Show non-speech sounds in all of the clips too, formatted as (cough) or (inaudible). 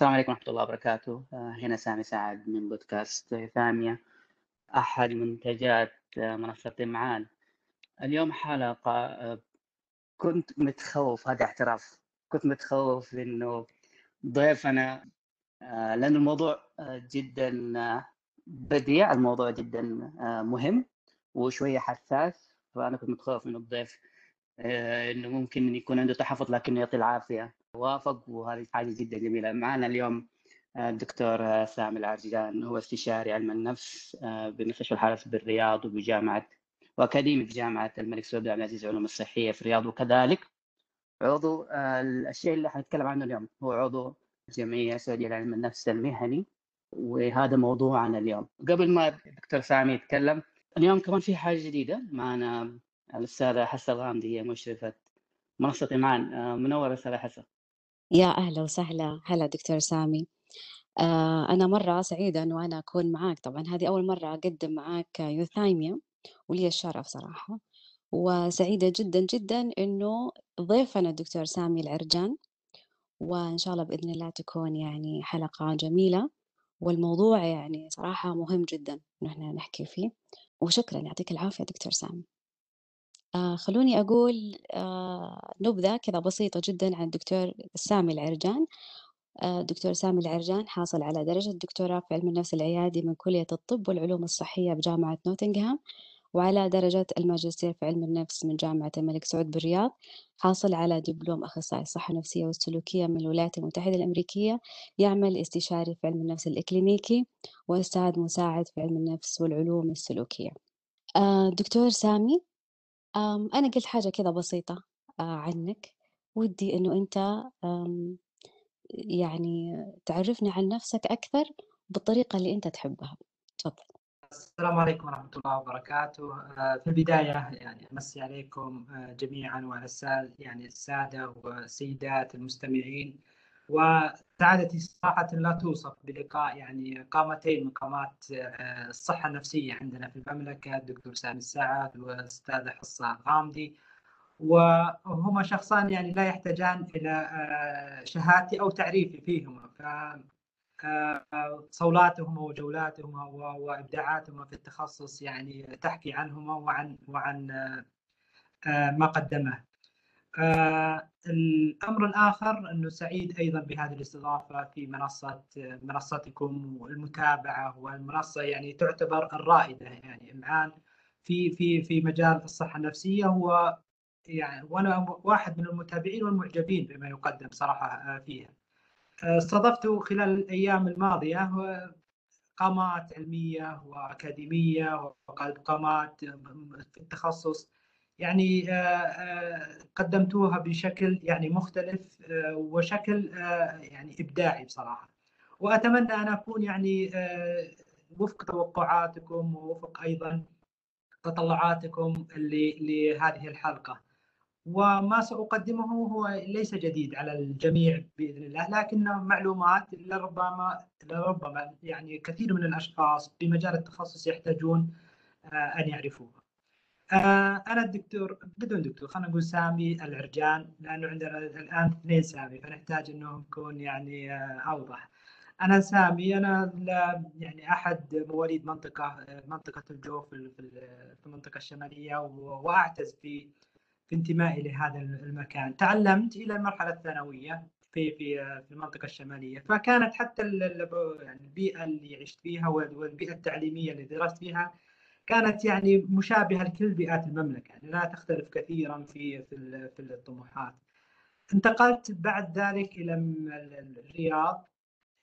السلام عليكم ورحمة الله وبركاته. آه، هنا سامي سعد من بودكاست ثانية أحد منتجات آه، منصة إمعان اليوم حلقة آه، كنت متخوف هذا اعتراف. كنت متخوف إنه ضيفنا لأن الموضوع جدا بديع. الموضوع جدا مهم وشوية حساس. فأنا كنت متخوف من الضيف إنه ممكن يكون عنده تحفظ لكن يعطي العافية. وافق وهذه حاجة جدا جميلة. معنا اليوم آه، الدكتور آه، سامي العرجان هو استشاري علم النفس آه، بمستشفى الحرس بالرياض وبجامعة واكاديمي جامعة الملك سعود عبد العزيز العلوم الصحية في الرياض. وكذلك عضو الشيء اللي حنتكلم عنه اليوم هو عضو الجمعية السعودية لعلم النفس المهني. وهذا موضوعنا اليوم. قبل ما الدكتور سامي يتكلم اليوم كمان في حاجة جديدة معنا. الأستاذة حسن الغامدي هي مشرفة منصة إيمان منورة أستاذة حسن. يا أهلا وسهلا. هلا دكتور سامي. آه أنا مرة سعيدة إنه أنا أكون معاك. طبعا هذه أول مرة أقدم معاك يوثايميا ولي الشرف صراحة. وسعيدة جدا جدا إنه ضيفنا الدكتور سامي العرجان. وإن شاء الله بإذن الله تكون يعني حلقة جميلة. والموضوع يعني صراحة مهم جدا إنه إحنا نحكي فيه. وشكرا يعطيك العافية دكتور سامي. آه خلوني أقول آه نبذة كذا بسيطة جدا عن الدكتور سامي العرجان. آه دكتور سامي العرجان حاصل على درجة الدكتوراه في علم النفس العيادي من كلية الطب والعلوم الصحية بجامعة نوتنغهام وعلى درجة الماجستير في علم النفس من جامعة الملك سعود بالرياض. حاصل على دبلوم أخصائي الصحة النفسية والسلوكية من الولايات المتحدة الأمريكية. يعمل استشاري في علم النفس الإكلينيكي وأستاذ مساعد في علم النفس والعلوم السلوكية. آه، دكتور سامي أنا قلت حاجة كذا بسيطة آه، عنك. ودي إنه أنت يعني تعرفني عن نفسك أكثر بالطريقة اللي أنت تحبها. تفضل. السلام عليكم ورحمة الله وبركاته. آه، في البداية يعني أمسي عليكم آه، جميعا وعلى يعني السادة والسيدات المستمعين. وسعادتي صراحة لا توصف بلقاء يعني قامتين من قامات آه، الصحة النفسية عندنا في المملكة الدكتور سامي السعد والأستاذة حصة غامدي. وهما شخصان يعني لا يحتاجان إلى آه، شهادتي أو تعريفي فيهما ف آه، صولاتهما وجولاتهما وابداعاتهما في التخصص يعني تحكي عنهما وعن وعن ما قدمه. الأمر الآخر أنه سعيد أيضا بهذه الاستضافة في منصة منصتكم والمتابعة والمنصة يعني تعتبر الرائدة يعني الان في في في مجال الصحة النفسية هو يعني وأنا واحد من المتابعين والمعجبين بما يقدم صراحة آه، فيها. آه، استضفت خلال الأيام الماضية قامات علمية وأكاديمية وقامات في التخصص يعني آه، آه، قدمتوها بشكل يعني مختلف آه، وشكل يعني إبداعي بصراحة. وأتمنى أن أكون يعني وفق توقعاتكم ووفق أيضا تطلعاتكم لهذه الحلقة. وما سأقدمه هو ليس جديد على الجميع بإذن الله لكنه معلومات لربما لربما يعني كثير من الأشخاص في مجال التخصص يحتاجون أن يعرفوها. أنا الدكتور بدون دكتور خلينا نقول سامي العرجان لأنه عندنا الآن اثنين سامي فنحتاج انه نكون يعني آه أوضح. أنا سامي أنا يعني أحد مواليد منطقة منطقة الجوف في المنطقة الشمالية وأعتز في في انتمائي لهذا المكان. تعلمت إلى المرحلة الثانوية في في آه، في المنطقة الشمالية فكانت حتى يعني البيئة اللي عشت فيها والبيئة التعليمية اللي درست فيها كانت يعني مشابهة لكل بيئات المملكة يعني لا تختلف كثيرا في في في الطموحات. انتقلت بعد ذلك إلى الرياض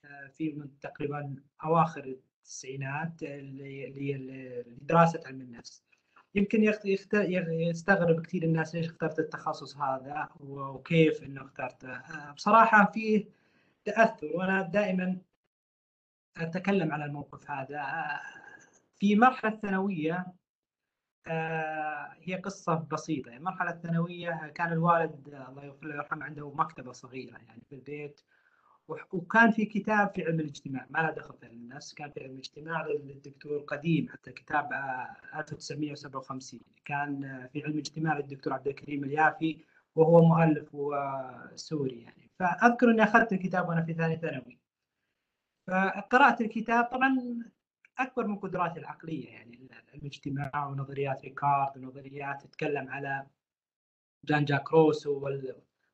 آه، في تقريبا أواخر التسعينات لدراسة علم النفس. يمكن يستغرب كثير الناس ليش اخترت التخصص هذا وكيف إنه اخترته. آه، بصراحة فيه تأثر وأنا دائما أتكلم عن الموقف هذا. آه، في مرحلة الثانويه آه، هي قصة بسيطة. يعني المرحله الثانويه كان الوالد الله يغفر له ويرحمه عنده مكتبة صغيرة يعني في البيت. وكان في كتاب في علم الاجتماع. ما له دخل في علم النفس كان في علم الاجتماع للدكتور قديم حتى كتاب 1957 آه، كان آه، في علم الاجتماع للدكتور عبد الكريم اليافي وهو مؤلف وسوري يعني. فأذكر إني أخذت الكتاب وأنا في ثاني ثانوي. فقراءة الكتاب. طبعا أكبر من قدراتي العقلية يعني الاجتماع ونظريات ريكارد ونظريات تتكلم على جان جاك روسو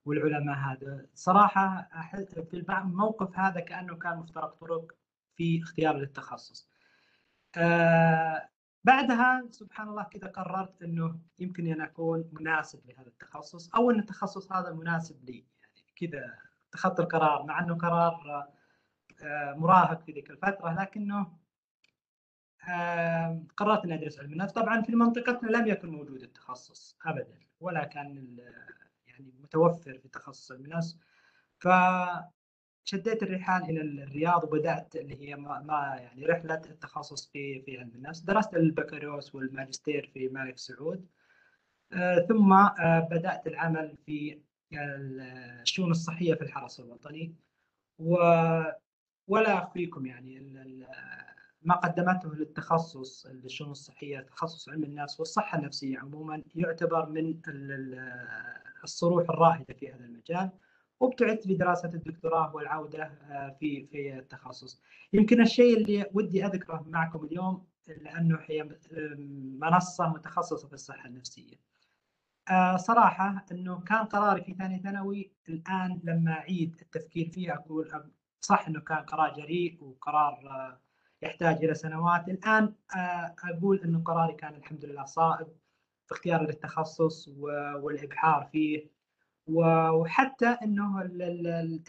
والعلماء هذا. صراحة في الموقف هذا كأنه كان مفترق طرق في اختيار للتخصص آه بعدها سبحان الله كذا قررت إنه يمكن أن أكون مناسب لهذا التخصص أو إن التخصص هذا مناسب لي. يعني كذا اتخذت القرار مع إنه قرار آه مراهق في ذيك الفترة لكنه قررت أني أدرس علم النفس. طبعا في منطقتنا لم يكن موجود التخصص ابدا ولا كان يعني متوفر في تخصص علم النفس. ف شديت الرحال إلى الرياض وبدأت اللي هي ما, ما يعني رحلة التخصص في في علم النفس. درست البكالوريوس والماجستير في الملك سعود. آه ثم آه بدأت العمل في الشؤون الصحية في الحرس الوطني. و ولا أخفيكم يعني ما قدمته للتخصص الشؤون الصحية تخصص علم النفس والصحة النفسية عموما يعتبر من الصروح الرائده في هذا المجال وابتعدت في دراسة الدكتوراه والعودة آه، في في التخصص. يمكن الشيء اللي ودي أذكره معكم اليوم لأنه هي منصة متخصصة في الصحة النفسية. آه، صراحة إنه كان قراري في ثاني ثانوي الآن لما أعيد التفكير فيه أقول صح إنه كان قرار جريء وقرار آه، يحتاج إلى سنوات، الآن أقول إنه قراري كان الحمد لله صائب في اختياري للتخصص والإبحار فيه وحتى إنه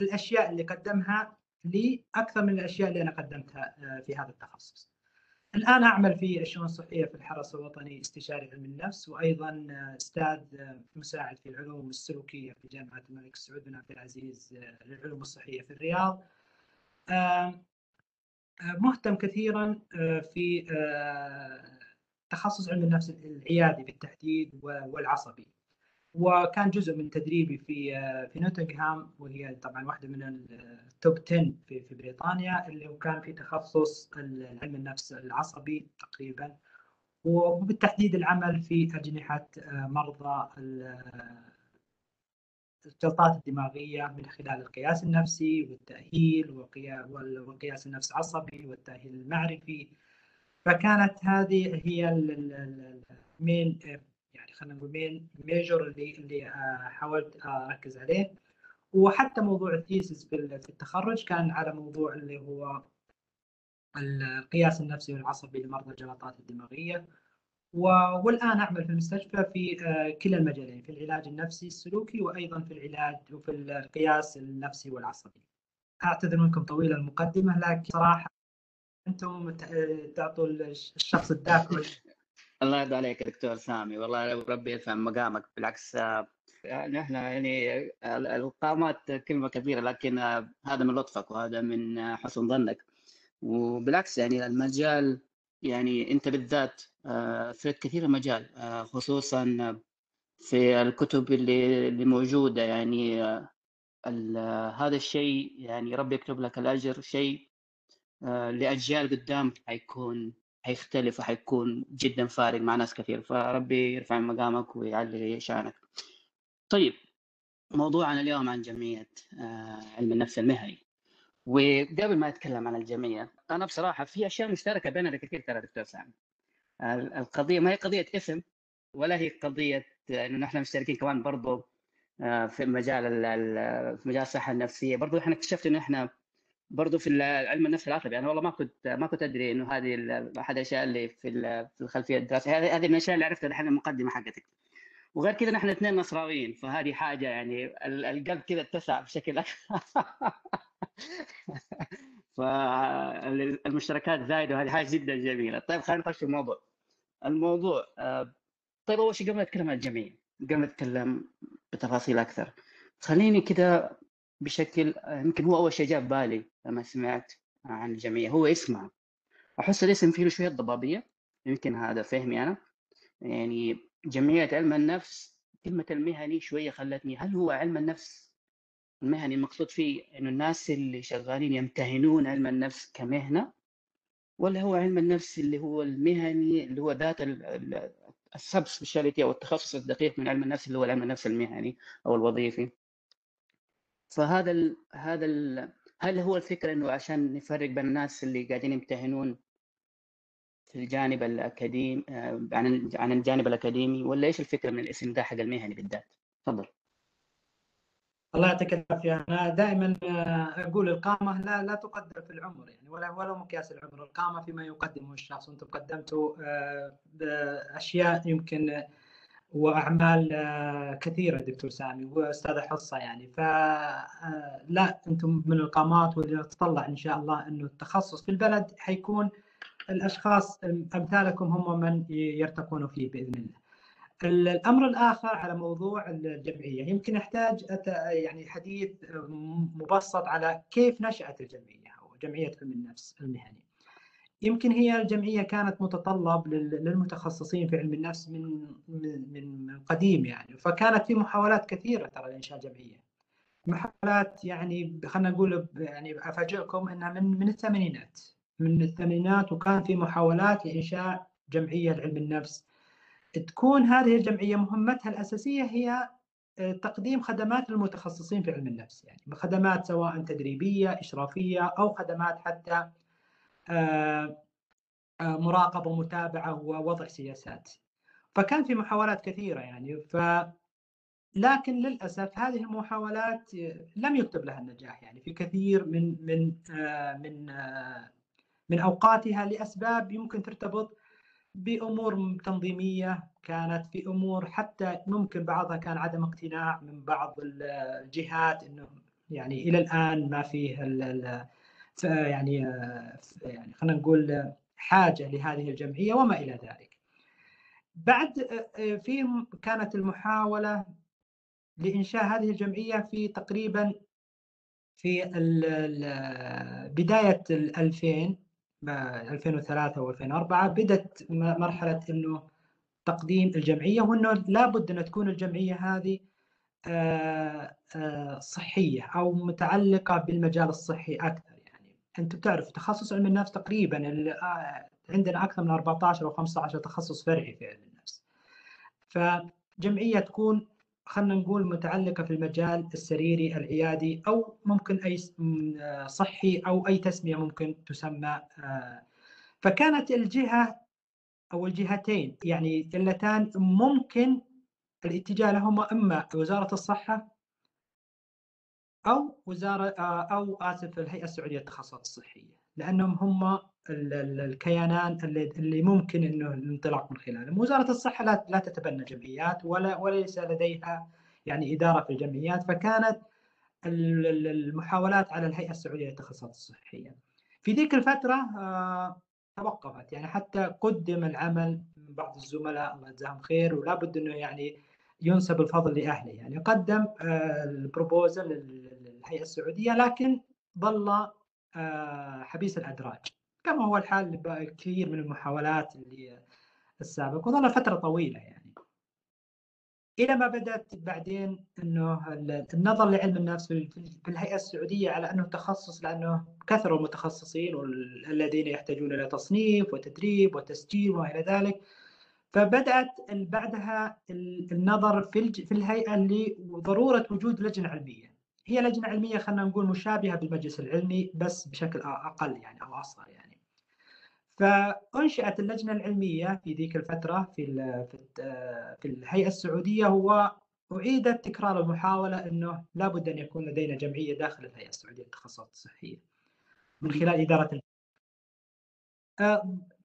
الأشياء اللي قدمها لي أكثر من الأشياء اللي أنا قدمتها آه، في هذا التخصص. الآن أعمل في الشؤون الصحية في الحرس الوطني استشاري علم النفس وأيضا آه، أستاذ آه، مساعد في العلوم السلوكية في جامعة الملك سعود بن عبد العزيز للعلوم الصحية في الرياض. مهتم كثيرا في تخصص علم النفس العيادي بالتحديد والعصبي. وكان جزء من تدريبي في في نوتنغهام وهي طبعا واحدة من التوب 10 في في بريطانيا اللي كان في تخصص علم النفس العصبي تقريبا وبالتحديد العمل في أجنحة مرضى الجلطات الدماغية من خلال القياس النفسي والتأهيل والقياس النفس العصبي والتأهيل المعرفي. فكانت هذه هي ال main خلينا نقول main major اللي اللي آه، حاولت أركز عليه. وحتى موضوع ال thesis في التخرج كان على موضوع اللي هو القياس النفسي والعصبي لمرضى الجلطات الدماغية. والآن أعمل في المستشفى في آه، كلا المجالين في العلاج النفسي السلوكي وأيضا في العلاج وفي القياس النفسي والعصبي. أعتذر منكم طويل المقدمه لكن صراحة أنتم تعطوا الشخص الداخل (laughs) الله يرضى عليك دكتور سامي. والله ربي يرفع مقامك بالعكس نحن يعني القامات كلمة كبيرة لكن هذا من لطفك وهذا من حسن ظنك. وبالعكس يعني المجال يعني أنت بالذات في كثير مجال خصوصا في الكتب اللي اللي موجودة يعني هذا الشيء يعني ربي يكتب لك الأجر شيء لأجيال قدام حيكون حيختلف وحيكون جدا فارق مع ناس كثير. فربي يرفع مقامك ويعلي شأنك. طيب موضوعنا اليوم عن جمعية آه، علم النفس المهني. وقبل ما أتكلم عن الجمعية أنا بصراحة في أشياء مشتركة بيننا كثير ترى دكتور سامي. القضية ما هي قضية اسم ولا هي قضية إنه نحن مشتركين كمان برضو آه، في مجال في مجال الصحة النفسية. برضو إحنا اكتشفت إنه إحنا برضه في علم النفس العصبي. أنا والله ما كنت ما كنت أدري إنه هذه أحد الأشياء اللي في في الخلفية الدراسية. هذه هذه من الأشياء اللي عرفتها الحين المقدمة حقتك. وغير كذا نحن اثنين نصراويين فهذه حاجة يعني القلب كذا اتسع بشكل أكثر. (laughs) فالمشتركات زايدة وهذه حاجة جدا جميلة. طيب خلينا نخش في الموضوع. الموضوع آه، طيب أول شيء قبل نتكلم عن الجميع قبل نتكلم بتفاصيل أكثر خليني كذا بشكل يمكن هو أول شيء جاء بالي لما سمعت عن الجمعيه هو اسمها أحس الاسم فيه شوية ضبابية يمكن هذا فهمي أنا. يعني جمعية علم النفس كلمة المهني شوية خلتني هل هو علم النفس المهني المقصود فيه إنه الناس اللي شغالين يمتهنون علم النفس كمهنة ولا هو علم النفس اللي هو المهني اللي هو ذات ال subspecialty أو التخصص الدقيق من علم النفس اللي هو علم النفس المهني أو الوظيفي فهذا ال هذا ال هل هو الفكرة إنه عشان نفرق بين الناس اللي قاعدين يمتهنون في الجانب الاكاديمي آه، عن عن الجانب الأكاديمي ولا إيش الفكرة من الاسم ده حق المهني بالذات؟ تفضل. الله يعطيك العافية. أنا دائما آه، أقول القامة لا لا تقدر في العمر يعني ولا ولا مقياس العمر. القامة فيما يقدمه الشخص. وأنتم قدمتوا آه، اشياء يمكن وأعمال كثيرة دكتور سامي وأستاذة حصة يعني. فلا أنتم من القامات واللي نتطلع إن شاء الله إنه التخصص في البلد حيكون الأشخاص أمثالكم هم من يرتقون فيه بإذن الله. الأمر الآخر على موضوع الجمعية يمكن يحتاج يعني حديث مبسط على كيف نشأت الجمعية أو جمعية علم النفس المهني. يمكن هي الجمعية كانت متطلب للمتخصصين في علم النفس من من من قديم يعني فكانت في محاولات كثيرة ترى لإنشاء جمعية. محاولات يعني خلينا نقول يعني أفاجئكم إنها من من الثمانينات من الثمانينات وكان في محاولات لإنشاء جمعية لعلم النفس تكون هذه الجمعية مهمتها الأساسية هي آه، تقديم خدمات للمتخصصين في علم النفس يعني خدمات سواء تدريبية إشرافية أو خدمات حتى آه، آه، مراقبة ومتابعة ووضع سياسات. فكان في محاولات كثيرة يعني ف لكن للأسف هذه المحاولات لم يكتب لها النجاح يعني. في كثير من من من من أوقاتها لأسباب يمكن ترتبط بأمور تنظيمية كانت في أمور حتى ممكن بعضها كان عدم اقتناع من بعض الجهات إنه يعني إلى الآن ما فيه يعني يعني خلينا نقول حاجة لهذه الجمعية وما إلى ذلك. بعد في كانت المحاولة لإنشاء هذه الجمعية في تقريبا في بداية ال 2000 2003 و2004 بدت مرحلة إنه تقديم الجمعية وإنه لابد إن تكون الجمعية هذه آه، آه، صحية أو متعلقة بالمجال الصحي أكثر يعني. أنت بتعرف تخصص علم النفس تقريبا آه، عندنا أكثر من 14 أو 15 تخصص فرعي في علم النفس. فجمعية تكون خلينا نقول متعلقة في المجال السريري العيادي أو ممكن أي صحي أو أي تسمية ممكن تسمى آه، فكانت الجهة أو الجهتين يعني اللتان ممكن الاتجاه لهما إما وزارة الصحة أو وزارة آه، أو آسف الهيئة السعودية للتخصصات الصحية لأنهم هم الكيانان اللي ممكن إنه الانطلاق من خلالهم وزارة الصحة لا لا تتبنى جمعيات ولا وليس لديها يعني إدارة في الجمعيات فكانت المحاولات على الهيئة السعودية للتخصصات الصحية. في ذيك الفترة آه، توقفت. يعني حتى قدم العمل من بعض الزملاء الله يجزاهم خير ولا بد إنه يعني ينسب الفضل لأهله. يعني قدم آه، البروبوزل للهيئة السعودية لكن ظل آه، حبيس الأدراج. كما هو الحال بكثير من المحاولات اللي السابقه وظل فترة طويلة يعني. إلى ما بدأت بعدين إنه النظر لعلم النفس في الهيئة السعودية على أنه تخصص لأنه كثروا المتخصصين الذين يحتاجون إلى تصنيف وتدريب وتسجيل وما إلى ذلك. فبدأت بعدها النظر في في الهيئة لضروره وجود لجنة علمية. هي لجنة علمية خلينا نقول مشابهة بالمجلس العلمي بس بشكل أقل يعني أو أصغر يعني. فانشئت اللجنة العلمية في ذيك الفترة في في الهيئة السعودية هو أعيدت تكرار المحاولة إنه لابد أن يكون لدينا جمعية داخل الهيئة السعودية للتخصصات الصحية من خلال إدارة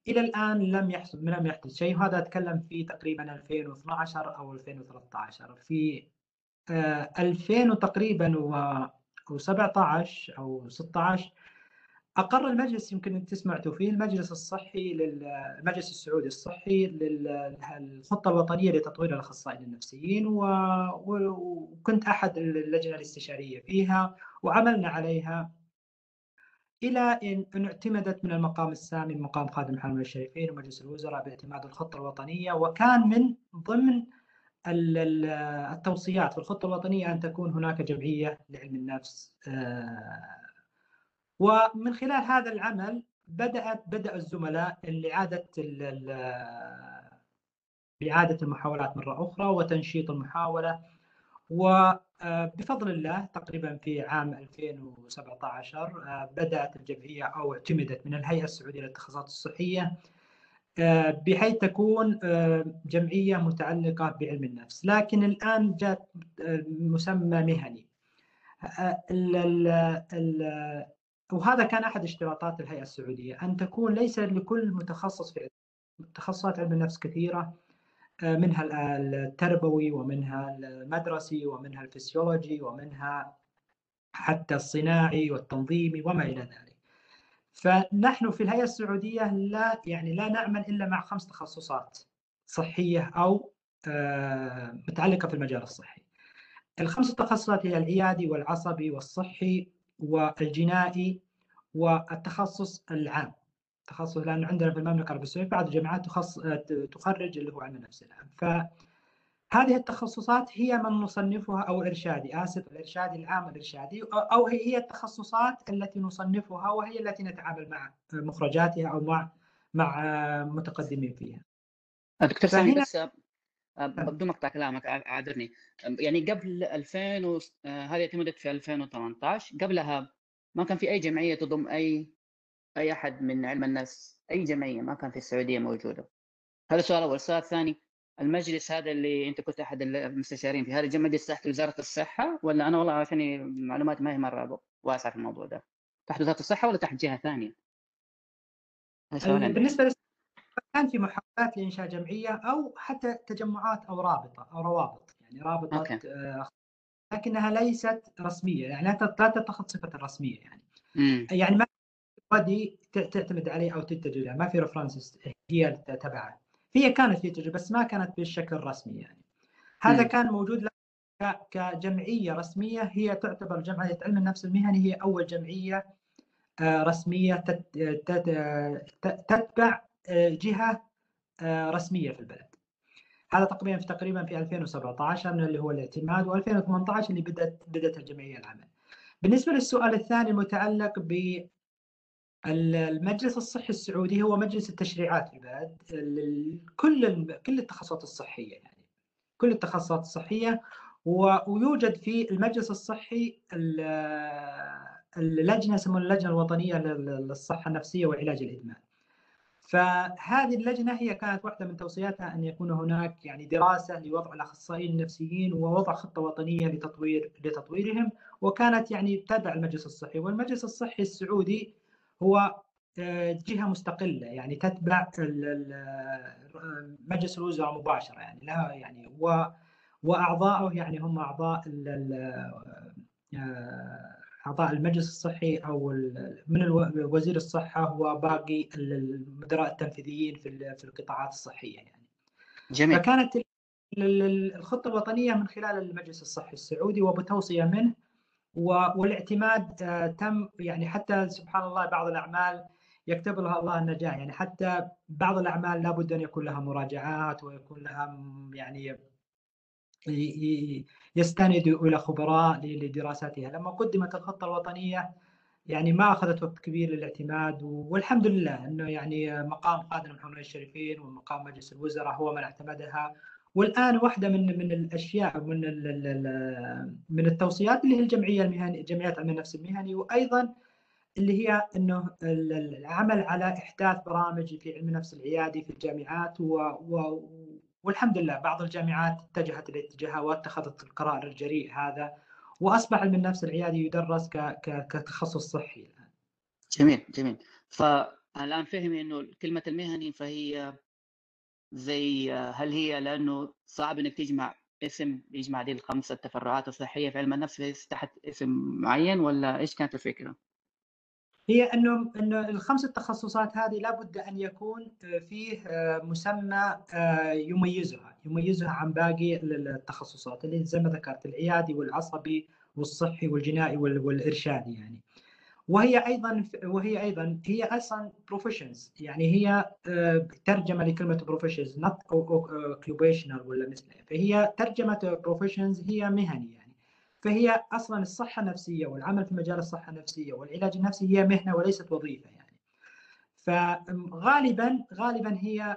إلى الآن لم يحصل لم يحدث شيء. وهذا أتكلم في تقريبا 2012 أو 2013 في 2000 تقريبا و17 أو 16 أقر المجلس يمكن أنت سمعتوا فيه المجلس الصحي للمجلس السعودي الصحي للخطة الوطنية لتطوير الأخصائيين النفسيين وكنت أحد اللجنة الاستشارية فيها وعملنا عليها إلى ان اعتمدت من المقام السامي مقام خادم الحرمين الشريفين ومجلس الوزراء باعتماد الخطة الوطنية وكان من ضمن التوصيات في الخطة الوطنية أن تكون هناك جمعية لعلم النفس آه، ومن خلال هذا العمل بدأت بدأ الزملاء لإعادة بإعادة المحاولات مرة أخرى وتنشيط المحاولة. وبفضل الله تقريبا في عام 2017 بدأت الجمعية أو اعتمدت من الهيئة السعودية للتخصصات الصحية بحيث تكون جمعية متعلقة بعلم النفس. لكن الآن جاء مسمى مهني. وهذا كان أحد اشتراطات الهيئة السعودية أن تكون ليس لكل متخصص في تخصصات علم النفس كثيرة منها التربوي ومنها المدرسي ومنها الفسيولوجي ومنها حتى الصناعي والتنظيمي وما إلى ذلك. فنحن في الهيئة السعودية لا يعني لا نعمل إلا مع خمس تخصصات صحية أو متعلقة في المجال الصحي. الخمس تخصصات هي العيادي والعصبي والصحي والجنائي والتخصص العام تخصص لأن عندنا في المملكة العربيه السعوديه بعض الجامعات تخص تخرج اللي هو علم النفس العام فهذه التخصصات هي من نصنفها أو إرشادي آسف الإرشادي العام الإرشادي أو هي التخصصات التي نصنفها وهي التي نتعامل مع مخرجاتها أو مع مع متقدمين فيها. دكتور سامي بس بدون مقطع كلامك اعذرني يعني قبل 2000 و... هذه اعتمدت في 2018 قبلها ما كان في أي جمعية تضم أي أي أحد من علم النفس أي جمعية ما كان في السعودية موجودة. هذا السؤال الأول السؤال الثاني المجلس هذا اللي أنت كنت أحد المستشارين في هذا مجلس تحت وزارة الصحة ولا أنا والله عشان معلوماتي ما هي مرة واسعة في الموضوع ده؟ تحت وزارة الصحة ولا تحت جهة ثانية؟ بالنسبة كان في محاولات لإنشاء جمعية أو حتى تجمعات أو رابطة أو روابط. يعني رابطة أوكي. لكنها ليست رسمية. يعني لا تتخذ صفة الرسمية يعني. مم. يعني ما دي تعتمد عليه أو تتجه له ما في رفرنسز هي تبعها. هي كانت في تجربه بس ما كانت بالشكل الرسمي يعني. هذا م. كان موجود كجمعية رسمية. هي تعتبر جمعية علم النفس المهني. هي أول جمعية رسمية تتبع جهة رسمية في البلد هذا تقريبا في تقريبا في 2017 اللي هو الاعتماد و2018 اللي بدات بدأت الجمعية العمل. بالنسبة للسؤال الثاني المتعلق ب المجلس الصحي السعودي هو مجلس التشريعات في البلد كل كل التخصصات الصحية يعني كل التخصصات الصحية ويوجد في المجلس الصحي اللجنة يسمونها اللجنة الوطنية للصحة النفسية وعلاج الإدمان. فهذه اللجنة هي كانت واحدة من توصياتها أن يكون هناك يعني دراسة لوضع الأخصائيين النفسيين ووضع خطة وطنية لتطوير لتطويرهم وكانت يعني تابع المجلس الصحي. والمجلس الصحي السعودي هو آه، جهة مستقلة يعني تتبع مجلس الوزراء مباشرة يعني لها يعني و واعضائه يعني هم أعضاء آه، أعضاء المجلس الصحي أو من وزير الصحة هو باقي المدراء التنفيذيين في في القطاعات الصحية يعني. جميل. فكانت الخطة الوطنية من خلال المجلس الصحي السعودي وبتوصية منه والاعتماد آه، تم يعني حتى سبحان الله بعض الأعمال يكتب لها الله النجاح يعني حتى بعض الأعمال لابد أن يكون لها مراجعات ويكون لها يعني يستند إلى خبراء لدراستها لما قدمت الخطة الوطنية يعني ما أخذت وقت كبير للاعتماد والحمد لله إنه يعني مقام قادم محمد الشريفين ومقام مجلس الوزراء هو من اعتمدها. والآن واحدة من من الأشياء من من التوصيات اللي هي الجمعية المهنيه جمعيات علم النفس المهني وأيضا اللي هي إنه العمل على إحداث برامج في علم النفس العيادي في الجامعات و والحمد لله بعض الجامعات اتجهت الاتجاه واتخذت القرار الجريء هذا وأصبح علم النفس العيادي يدرس كتخصص صحي الآن. جميل جميل فالآن فهمي إنه كلمة المهني فهي زي هل هي لأنه صعب إنك تجمع اسم يجمع دي الخمسة التفرعات الصحية في علم النفس تحت اسم معين ولا إيش كانت الفكرة؟ هي أنه أنه الخمس التخصصات هذه لابد أن يكون فيه مسمى يميزها يميزها عن باقي التخصصات اللي زي ما ذكرت العيادي والعصبي والصحي والجنائي والإرشادي يعني. وهي أيضا وهي أيضا هي أصلا بروفيشنز يعني هي ترجمة لكلمة professions not occupational ولا مثله فهي ترجمة professions هي مهني يعني. فهي أصلا الصحة النفسية والعمل في مجال الصحة النفسية والعلاج النفسي هي مهنة وليست وظيفة يعني فغالبا غالبا هي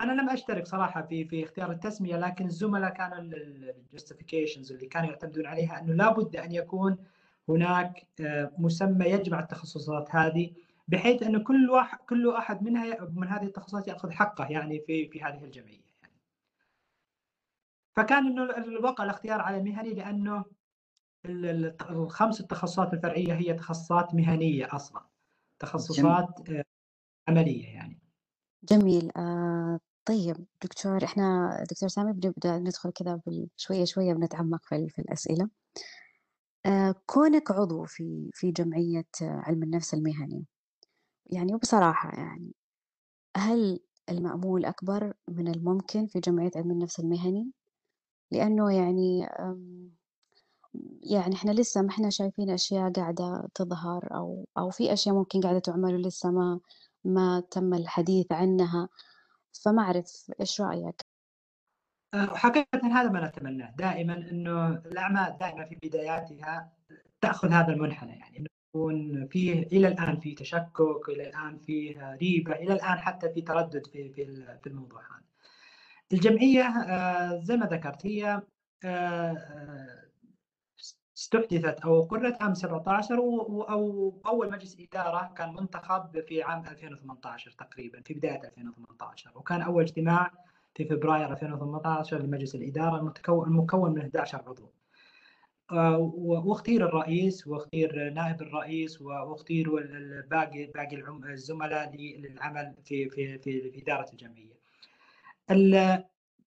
أنا لم أشترك صراحة في في اختيار التسمية لكن الزملاء كانوا ال justifications اللي كانوا يعتمدون عليها أنه لابد أن يكون هناك مسمى يجمع التخصصات هذه بحيث انه كل واحد كل أحد منها من هذه التخصصات يأخذ حقه يعني في في هذه الجمعية. فكان إنه الواقع الاختيار على مهني لأنه الخمس التخصصات الفرعية هي تخصصات مهنية أصلا. تخصصات جميل. عملية يعني. جميل. آه طيب دكتور إحنا دكتور سامي بنبدأ ندخل كذا شوية شوية بنتعمق في, في الأسئلة. آه كونك عضو في في جمعية علم النفس المهني. يعني وبصراحه يعني هل المأمول أكبر من الممكن في جمعية علم النفس المهني؟ لأنه يعني يعني إحنا لسه ما إحنا شايفين أشياء قاعدة تظهر أو أو في أشياء ممكن قاعدة تعمل ولسه ما ما تم الحديث عنها فما أعرف إيش رأيك؟ أه، حقيقة هذا ما نتمناه دائما إنه الأعمال دائما في بداياتها تأخذ هذا المنحنى يعني إنه يكون فيه إلى الآن في تشكك إلى الآن فيه ريبة إلى الآن حتى في تردد في في في الموضوع هذا. الجمعية أه، زي ما ذكرت هي أه، استحدثت أو قررت عام 17 أو أول مجلس إدارة كان منتخب في عام 2018 تقريبا في بداية 2018 وكان أول اجتماع في فبراير 2018 لمجلس الإدارة المكون من 11 عضو. آه، واختير الرئيس واختير نائب الرئيس واختير باقي باقي الزملاء للعمل في في, في إدارة الجمعية.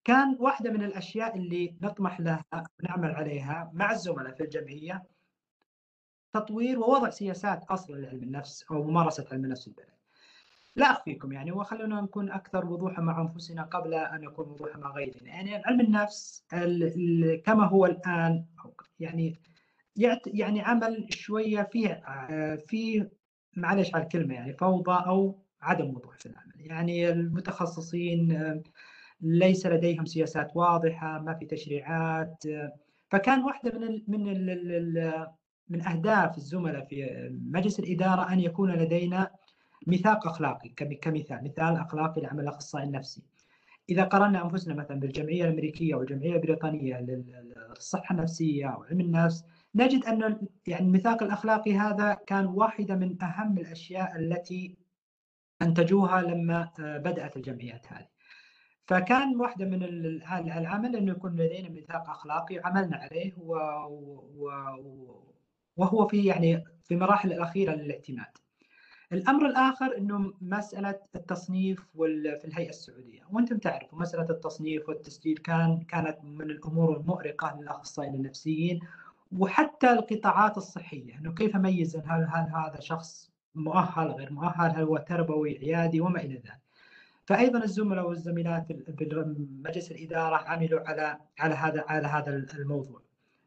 كان واحدة من الأشياء اللي نطمح لها ونعمل عليها مع الزملاء في الجمعية تطوير ووضع سياسات أصلا لعلم النفس أو ممارسة علم النفس البلد. لا أخفيكم يعني وخلونا نكون أكثر وضوحا مع أنفسنا قبل أن نكون وضوحا مع غيرنا. يعني علم النفس كما هو الآن يعني يعني عمل شوية فيه فيه معلش على الكلمة يعني فوضى أو عدم وضوح في العمل. يعني المتخصصين ليس لديهم سياسات واضحة ما في تشريعات فكان واحدة من ال من ال من أهداف الزملاء في مجلس الإدارة أن يكون لدينا ميثاق أخلاقي كمثال مثال أخلاقي لعمل الأخصائي النفسي إذا قارنا أنفسنا مثلا بالجمعية الأمريكية والجمعية البريطانية للصحة النفسية وعلم النفس نجد أن يعني الميثاق الأخلاقي هذا كان واحدة من أهم الأشياء التي أنتجوها لما بدأت الجمعيات هذه. فكان واحدة من العمل إنه يكون لدينا ميثاق أخلاقي عملنا عليه و... و... وهو في يعني في المراحل الأخيرة للاعتماد. الأمر الآخر إنه مسألة التصنيف وال... في الهيئة السعودية، وأنتم تعرفوا مسألة التصنيف والتسجيل كان كانت من الأمور المؤرقة للأخصائيين النفسيين وحتى القطاعات الصحية، إنه كيف أميز هل هل هذا شخص مؤهل غير مؤهل، هل هو تربوي عيادي وما إلى ذلك. فايضا الزملاء والزميلات بمجلس الإدارة عملوا على على هذا على هذا الموضوع.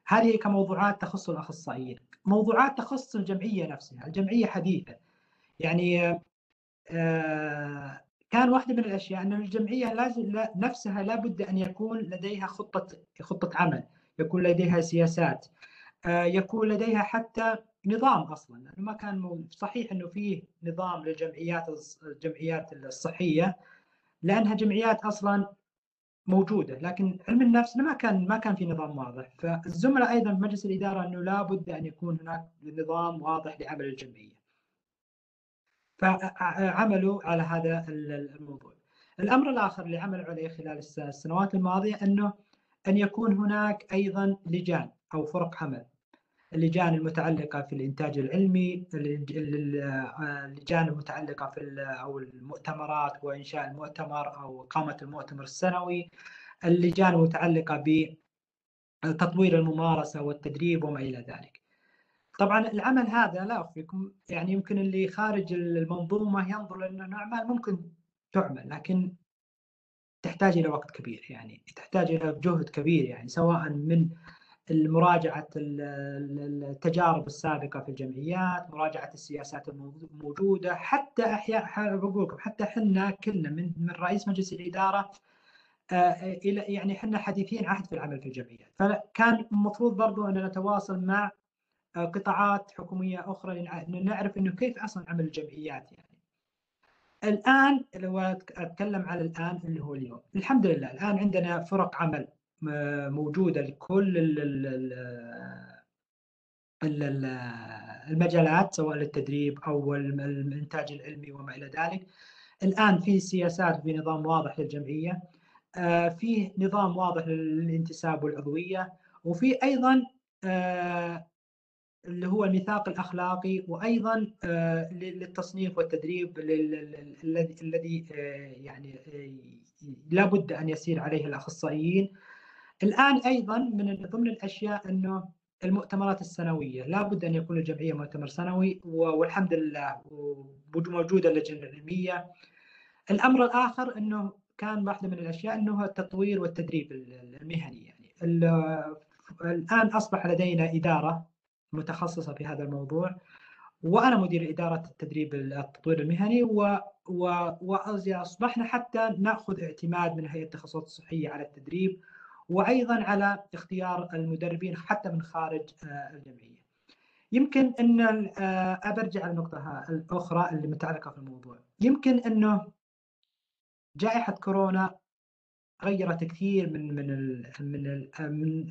هذه كموضوعات تخص الأخصائيين، موضوعات تخص الجمعية نفسها، الجمعية حديثة. يعني آه، كان واحدة من الأشياء أن الجمعية لازم نفسها لابد أن يكون لديها خطه خطة عمل، يكون لديها سياسات، آه، يكون لديها حتى نظام أصلا. ما كان صحيح أنه فيه نظام للجمعيات الجمعيات الصحية. لأنها جمعيات أصلا موجودة لكن علم النفس ما كان ما كان في نظام واضح. فالزملاء أيضا في مجلس الإدارة أنه لابد أن يكون هناك نظام واضح لعمل الجمعية. فعملوا على هذا الموضوع. الأمر الآخر اللي عملوا عليه خلال السنوات الماضية أنه أن يكون هناك أيضا لجان أو فرق عمل. اللجان المتعلقة في الإنتاج العلمي اللجان المتعلقة في أو المؤتمرات وإنشاء المؤتمر أو إقامة المؤتمر السنوي. اللجان المتعلقة بتطوير الممارسة والتدريب وما إلى ذلك. طبعا العمل هذا لا أخفيكم يعني يمكن اللي خارج المنظومة ينظر لأنه أعمال ممكن تعمل لكن تحتاج إلى وقت كبير يعني تحتاج إلى جهد كبير يعني سواء من مراجعة التجارب السابقة في الجمعيات مراجعة السياسات الموجودة حتى أحياء بقول لكم حتى حنا كلنا من من رئيس مجلس الإدارة آه، إلى يعني حنا حديثين عهد في العمل في الجمعيات. فكان المفروض برضو أن نتواصل مع آه، قطاعات حكومية أخرى لنعرف أنه كيف أصلا عمل الجمعيات يعني. الآن لو أتكلم على الآن اللي هو اليوم. الحمد لله الآن عندنا فرق عمل. موجودة لكل المجالات سواء للتدريب أو الإنتاج العلمي وما إلى ذلك. الآن في سياسات في نظام واضح للجمعية آه، في نظام واضح للانتساب والعضوية وفي أيضا آه، اللي هو الميثاق الأخلاقي وأيضا آه، للتصنيف والتدريب الذي يعني لابد أن يسير عليه الأخصائيين. الآن أيضا من ضمن الأشياء أنه المؤتمرات السنوية لابد أن يكون الجمعية مؤتمر سنوي والحمد لله موجودة اللجنه العلميه الأمر الآخر أنه كان واحدة من الأشياء أنه التطوير والتدريب المهني يعني. الآن أصبح لدينا إدارة متخصصة في هذا الموضوع وأنا مدير إدارة التدريب التطوير المهني و وأصبحنا حتى نأخذ اعتماد من هيئة التخصصات الصحية على التدريب. وأيضا على اختيار المدربين حتى من خارج آه، الجمعية. يمكن إن آه، ابرجع النقطه الأخرى اللي متعلقة في الموضوع، يمكن إنه جائحة كورونا غيرت كثير من من ال من ال من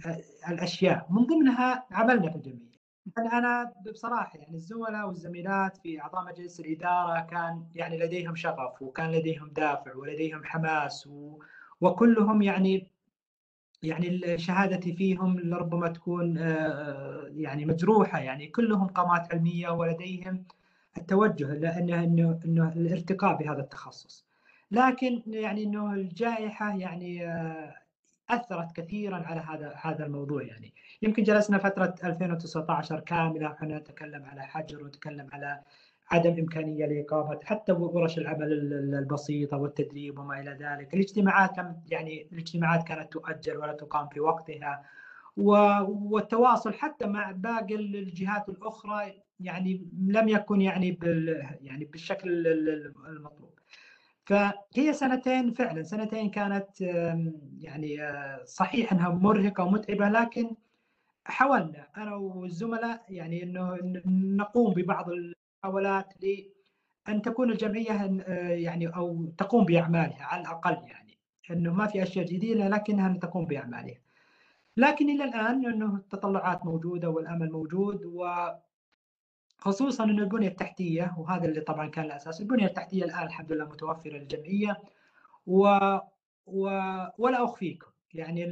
الأشياء من ضمنها عملنا في الجمعية. أنا بصراحة يعني الزملاء والزميلات في أعضاء مجلس الإدارة كان يعني لديهم شغف وكان لديهم دافع ولديهم حماس و وكلهم يعني يعني شهادتي فيهم لربما تكون آه، يعني مجروحة يعني كلهم قامات علمية ولديهم التوجه لأنه إنه إنه الارتقاء بهذا التخصص. لكن يعني إنه الجائحة يعني آه، أثرت كثيرا على هذا هذا الموضوع يعني يمكن جلسنا فترة 2019 كاملة إحنا نتكلم على حجر ونتكلم على عدم إمكانية لاقامه حتى ورش العمل البسيطة والتدريب وما إلى ذلك، الاجتماعات يعني الاجتماعات كانت تؤجل ولا تقام في وقتها والتواصل حتى مع باقي الجهات الأخرى يعني لم يكن يعني يعني بالشكل المطلوب. فهي سنتين فعلا سنتين كانت يعني آه، صحيح انها مرهقة ومتعبة لكن حاولنا أنا والزملاء يعني إنه نقوم ببعض المحاولات لأن تكون الجمعية يعني أو تقوم بأعمالها على الأقل يعني إنه ما في أشياء جديدة لكنها تقوم بأعمالها. لكن إلى الآن إنه التطلعات موجودة والأمل موجود و خصوصا إنه البنية التحتية وهذا اللي طبعا كان الأساس، البنية التحتية الآن الحمد لله متوفرة للجمعية و, و... ولا أخفيكم يعني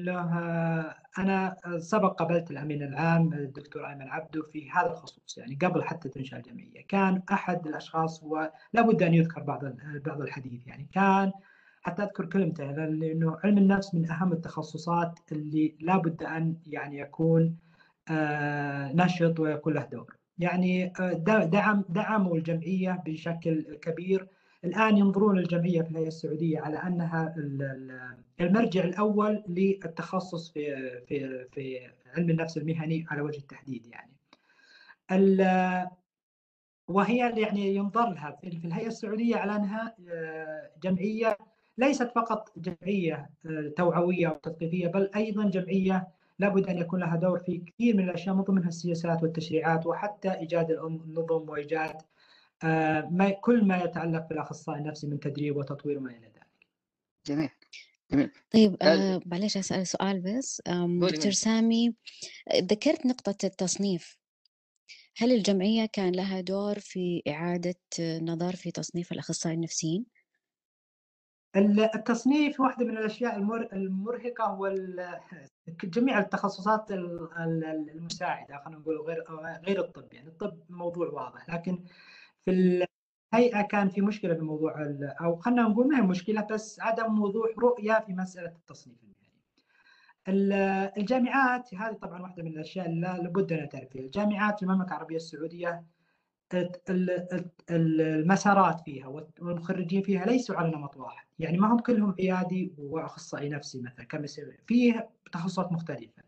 أنا سبق قابلت الأمين العام الدكتور أيمن عبده في هذا الخصوص يعني قبل حتى تنشأ الجمعية. كان أحد الأشخاص ولا بد أن يذكر بعض بعض الحديث. يعني كان حتى أذكر كلمته لأنه علم النفس من أهم التخصصات اللي لا بد أن يعني يكون آه، نشط ويكون له دور. يعني آه، دعم دعموا الجمعية بشكل كبير الآن ينظرون الجمعيه في الهيئة السعودية على أنها المرجع الأول للتخصص في في في علم النفس المهني على وجه التحديد يعني. وهي يعني ينظر لها في الهيئة السعودية على أنها آه، جمعية ليست فقط جمعية آه، توعوية أو تثقيفيه بل أيضا جمعية لابد أن يكون لها دور في كثير من الأشياء من ضمنها السياسات والتشريعات وحتى إيجاد النظم وإيجاد ما كل ما يتعلق بالأخصائي النفسي من تدريب وتطوير وما إلى ذلك. جميل. جميل. طيب آه معلش أسأل سؤال بس دكتور سامي ذكرت نقطة التصنيف هل الجمعية كان لها دور في إعادة نظر في تصنيف الأخصائيين النفسيين؟ التصنيف واحدة من الأشياء المرهقة جميع التخصصات المساعدة خلينا نقول غير غير الطب يعني الطب موضوع واضح لكن في الهيئة كان في مشكلة في موضوع أو خلينا نقول ما هي مشكلة بس عدم وضوح رؤية في مسألة التصنيف المهني. الجامعات هذه طبعا واحدة من الأشياء اللي لابد أن نعترف فيها، الجامعات في المملكة العربية السعودية المسارات فيها والمخرجين فيها ليسوا على نمط واحد. يعني ما هم كلهم عيادي وأخصائي نفسي مثلا كمثل فيه تخصصات مختلفة.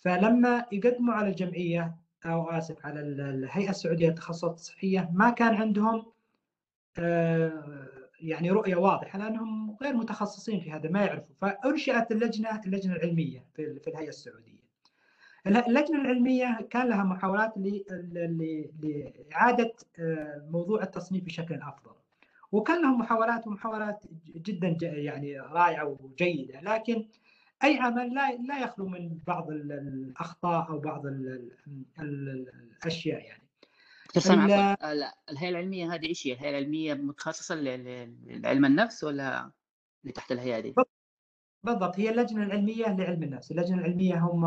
فلما يقدموا على الجمعية أو آسف على الهيئة السعودية للتخصصات الصحية ما كان عندهم آه، يعني رؤية واضحة لأنهم غير متخصصين في هذا ما يعرفوا. فأنشئت اللجنة اللجنة العلمية في الهيئة السعودية. اللجنة العلمية كان لها محاولات لإعادة آه، موضوع التصنيف بشكل أفضل. وكان لهم محاولات ومحاولات جدا يعني رائعة وجيدة. لكن أي عمل لا لا يخلو من بعض الأخطاء أو بعض ال ال الأشياء يعني. الهيئه العلمية هذه إيش هي؟ الهيئه العلمية متخصصة لعلم النفس ولا اللي تحت الهيئة دي؟ بالضبط. هي اللجنة العلمية لعلم النفس، اللجنة العلمية هم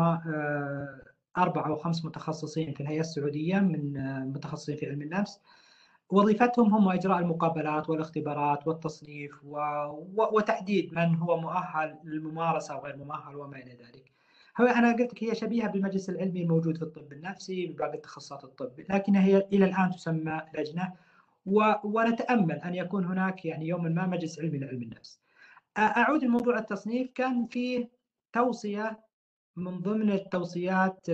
أربع أو خمس متخصصين في الهيئة السعودية من متخصصين في علم النفس. وظيفتهم هم إجراء المقابلات والاختبارات والتصنيف و... و... وتحديد من هو مؤهل للممارسة وغير مؤهل وما إلى ذلك. هو أنا قلت لك هي شبيهة بالمجلس العلمي الموجود في الطب النفسي بباقي تخصصات الطب، لكنها هي إلى الآن تسمى لجنة و... ونتأمل أن يكون هناك يعني يوما ما مجلس علمي لعلم النفس. أعود لموضوع التصنيف كان فيه توصية من ضمن التوصيات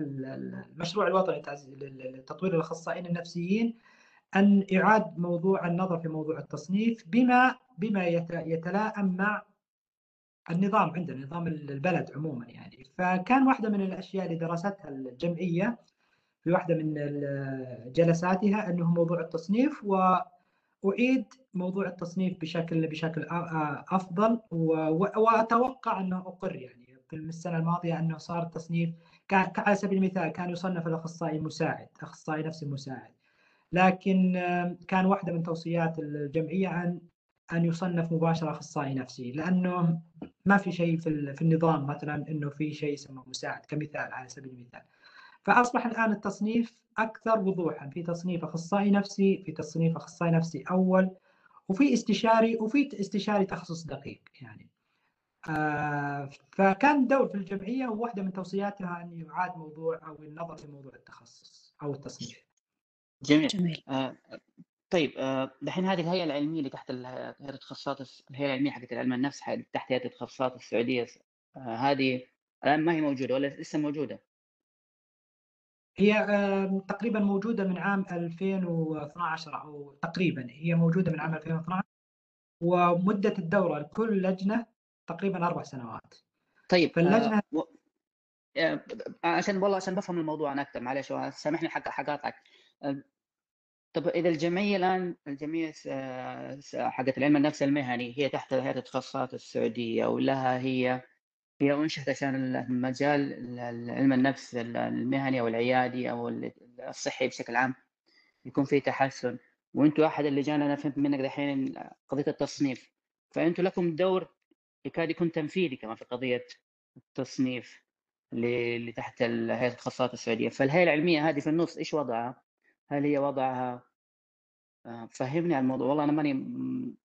المشروع الوطني لتطوير الأخصائيين النفسيين أن يعاد موضوع النظر في موضوع التصنيف بما بما يتلائم مع النظام عندنا نظام البلد عموما يعني. فكان واحدة من الأشياء اللي درستها الجمعية في واحدة من جلساتها أنه موضوع التصنيف وأعيد موضوع التصنيف بشكل بشكل أفضل وأتوقع أنه أقر يعني. في السنة الماضية أنه صار التصنيف على سبيل المثال كان يصنف الأخصائي مساعد أخصائي نفسي مساعد. لكن كان واحدة من توصيات الجمعية أن أن يصنف مباشرة أخصائي نفسي لأنه ما في شيء في, في النظام مثلا إنه في شيء يسمى مساعد كمثال على سبيل المثال. فأصبح الآن التصنيف أكثر وضوحا في تصنيف أخصائي نفسي في تصنيف أخصائي نفسي أول وفي استشاري وفي استشاري تخصص دقيق يعني. آه، فكان دور في الجمعية وواحده من توصياتها أن يعاد موضوع أو النظر في موضوع التخصص أو التصنيف. جميل. جميل. آه طيب آه دحين هذه الهيئة العلمية اللي تحت التخصصات الهيئة العلمية حقت علم النفس تحت هيئة التخصصات السعودية آه هذه الآن ما هي موجودة ولا لسه موجودة؟ هي آه تقريبا موجودة من عام 2012 أو تقريبا هي موجودة من عام 2012 ومدة الدورة لكل لجنة تقريبا أربع سنوات. طيب فاللجنه آه و... آه عشان والله عشان بفهم الموضوع أنا أكثر معلش سامحني حق حقاطعك. آه طب إذا الجمعية الآن الجمعية آه، حقت العلم النفس المهني هي تحت هيئة التخصصات السعودية ولها هي هي انشئت عشان المجال علم النفس المهني أو العيادي أو الصحي بشكل عام يكون فيه تحسن. وأنتم أحد اللجان أنا فهمت منك دحين قضية التصنيف. فانتم لكم دور يكاد يكون تنفيذي كمان في قضية التصنيف اللي تحت هيئة التخصصات السعودية فالهيئة العلمية هذه في النص إيش وضعها؟ هل هي وضعها آه، فهمني عن الموضوع والله أنا ماني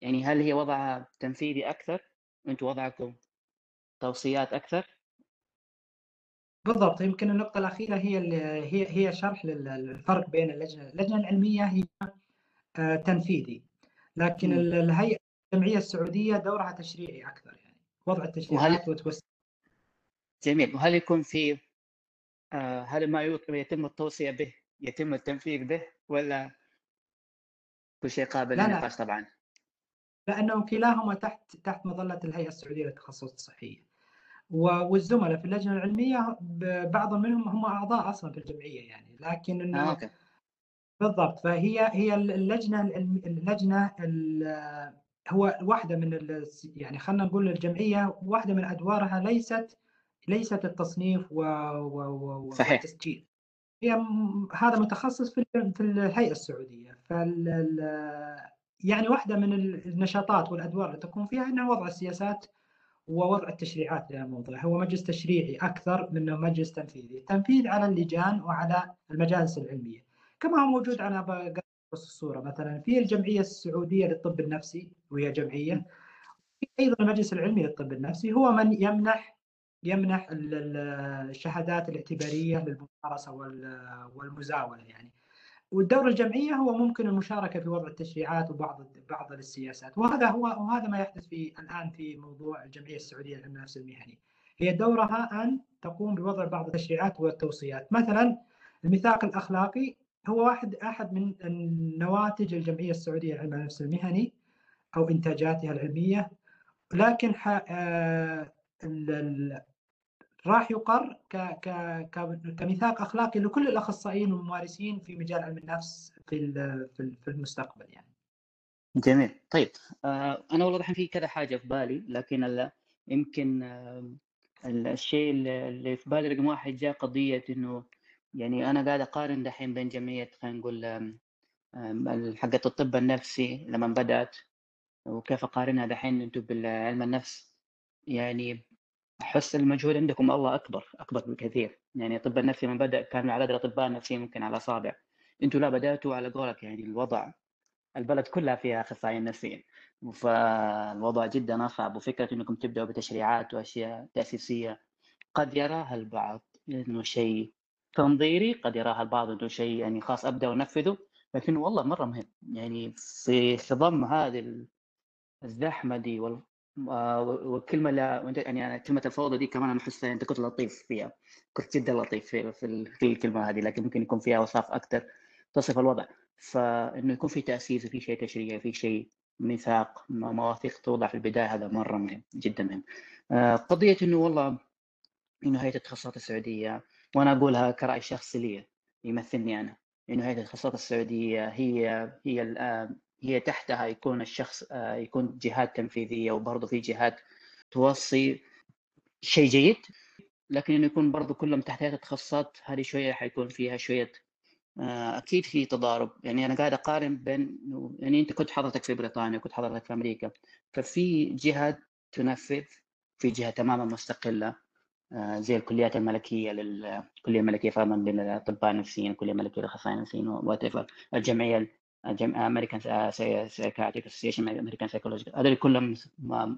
يعني هل هي وضعها تنفيذي أكثر وأنتم وضعكم توصيات أكثر؟ بالضبط يمكن النقطة الأخيرة هي هي هي شرح للفرق بين اللجنة، اللجنة العلمية هي آه، تنفيذي لكن الهيئة الجمعية السعودية دورها تشريعي أكثر يعني. وضع التشريعات وتوسع. جميل. وهل يكون في آه هل ما يتم التوصية به يتم التنفيذ به ولا كل شيء قابل للنقاش طبعا؟ لأنه كلاهما تحت تحت مظلة الهيئة السعودية للتخصصات الصحية. والزملاء في اللجنة العلمية بعض منهم هم أعضاء أصلا في الجمعية يعني. لكن انه آه، بالضبط. فهي هي اللجنة اللجنة هو واحدة من يعني خلينا نقول الجمعية واحدة من أدوارها ليست ليست التصنيف و... و... و... صحيح. والتسجيل هي هذا متخصص في في الهيئة السعودية. فال يعني واحدة من النشاطات والأدوار اللي تكون فيها انها وضع السياسات ووضع التشريعات للموضوع هو مجلس تشريعي أكثر منه مجلس تنفيذي. التنفيذ على اللجان وعلى المجالس العلمية. كما هو موجود على بس الصورة مثلا في الجمعية السعودية للطب النفسي وهي جمعية في أيضا المجلس العلمي للطب النفسي. هو من يمنح يمنح الشهادات الاعتبارية للممارسة والمزاولة يعني. والدور الجمعية هو ممكن المشاركة في وضع التشريعات وبعض بعض السياسات. وهذا هو وهذا ما يحدث في الآن في موضوع الجمعية السعودية للعلم النفس المهني. هي دورها أن تقوم بوضع بعض التشريعات والتوصيات. مثلا الميثاق الأخلاقي هو واحد أحد من النواتج الجمعية السعودية لعلم النفس المهني أو انتاجاتها العلمية. لكن آه، راح يقر كميثاق أخلاقي لكل الأخصائيين والممارسين في مجال علم النفس في في المستقبل يعني. جميل. طيب آه أنا والله الحين في كذا حاجة في بالي لكن يمكن آه الشيء اللي في بالي رقم واحد جاء قضية إنه يعني أنا قاعد أقارن دحين بين جمعية خلينا نقول حقت الطب النفسي لما بدأت وكيف أقارنها دحين أنتم بالعلم النفس. يعني أحس المجهود عندكم الله أكبر أكبر بكثير. يعني الطب النفسي من بدأ كان عدد الأطباء النفسيين ممكن على اصابع أنتم لا بدأتوا على قولك يعني الوضع البلد كلها فيها أخصائيين نفسيين. فالوضع جدا أصعب وفكرة إنكم تبدأوا بتشريعات وأشياء تأسيسية قد يراها البعض إنه شيء تنظيري قد يراها البعض انه شيء يعني خلاص أبدأ وانفذه لكنه والله مرة مهم. يعني في خضم هذه الزحمة دي وال... آه، والكلمة لا يعني كلمة الفوضى دي كمان أنا أحس أنت كنت لطيف فيها. كنت جدا لطيف في, في الكلمة هذه لكن ممكن يكون فيها أوصاف أكثر تصف الوضع. فإنه يكون في تأسيس وفي شيء تشريعي في شيء ميثاق مواثيق توضع في البداية هذا مرة مهم جدا مهم. آه، قضية إنه والله إنه هيئة التخصصات السعودية وأنا أقولها كرأي شخصي لي يمثلني أنا. انه هيئه التخصصات السعودية هي هي هي تحتها يكون الشخص يكون جهات تنفيذية وبرضه في جهات توصي شيء جيد. لكن إنه يكون برضه كلهم تحت هيئة التخصصات هذه شوية حيكون فيها شوية أكيد في تضارب. يعني أنا قاعد أقارن بين يعني أنت كنت حضرتك في بريطانيا وكنت حضرتك في أمريكا ففي جهه تنفذ في جهة تماما مستقلة. زي الكليات الملكية للكليه الملكيه فرضا للاطباء النفسيين الكليه الملكيه للأخصائيين النفسيين وال الجمعية American Psychiatric Association American Psychological هذول كلهم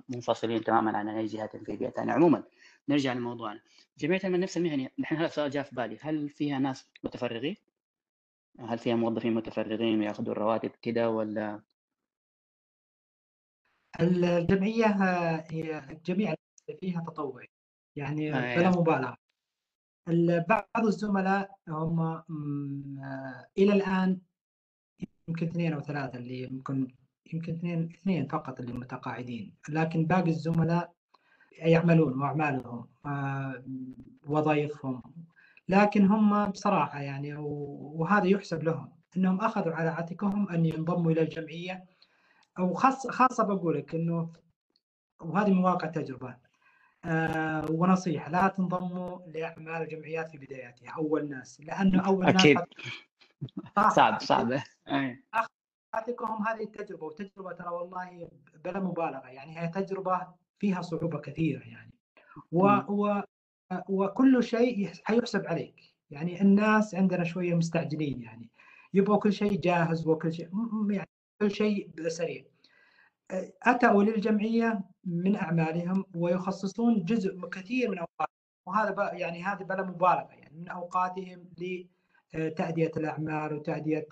منفصلين تماما عن أي جهه تنفيذية ثانية عموما نرجع لموضوعنا. جمعية النفس المهني الحين هذا السؤال جاء في بالي. هل فيها ناس متفرغين؟ هل فيها موظفين متفرغين وياخذوا الرواتب كده ولا؟ الجمعية هي الجميع فيها تطوعي. يعني آه بلا مبالغة. بعض الزملاء هم إلى الآن يمكن اثنين أو ثلاثة اللي يمكن يمكن اثنين اثنين فقط اللي متقاعدين. لكن باقي الزملاء يعملون وأعمالهم آه، وظائفهم. لكن هم بصراحة يعني وهذا يحسب لهم إنهم أخذوا على عاتقهم أن ينضموا إلى الجمعية. أو خاصه خاصة بقول لك إنه وهذه من واقع تجربة. ونصيحة لا تنضموا لأعمال الجمعيات في بداياتها أول ناس لأنه أول أكيد. ناس صعب صعب. اعطيكم هذه التجربة وتجربة ترى والله بلا مبالغة يعني هي تجربة فيها صعوبة كثيرة يعني. و, و وكل شيء حيحسب عليك. يعني الناس عندنا شوية مستعجلين يعني. يبغوا كل شيء جاهز وكل شيء يعني كل شيء سريع. اتوا للجمعيه من أعمالهم ويخصصون جزء كثير من أوقاتهم. وهذا يعني هذا بلا مبالغة يعني من أوقاتهم تأدية الأعمال وتأدية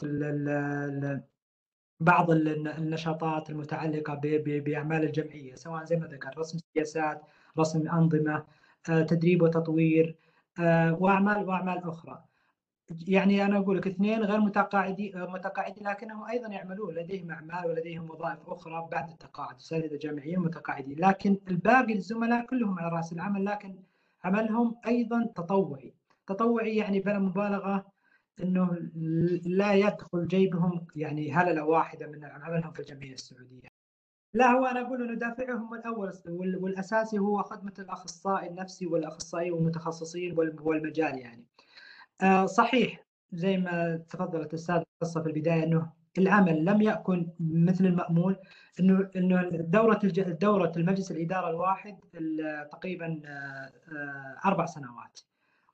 بعض النشاطات المتعلقة بأعمال الجمعية سواء زي ما ذكر رسم سياسات رسم أنظمة آه، تدريب وتطوير آه، وأعمال وأعمال أخرى. يعني أنا أقول لك اثنين غير متقاعدين متقاعدين لكنهم أيضا يعملون لديهم أعمال ولديهم وظائف أخرى بعد التقاعد أساتذة جامعيين متقاعدين لكن الباقي الزملاء كلهم على رأس العمل لكن عملهم أيضا تطوعي تطوعي يعني بلا مبالغة إنه لا يدخل جيبهم يعني هللة واحدة من عملهم في الجمعية السعودية. لا هو أنا أقول إنه دافعهم الأول والأساسي هو خدمة الأخصائي النفسي والاخصائي والمتخصصين والمجال يعني. آه صحيح زي ما تفضلت قصه في البداية إنه العمل لم يكن مثل المأمول إنه إنه دورة دورة المجلس الإدارة الواحد تقريبا آه، أربع سنوات.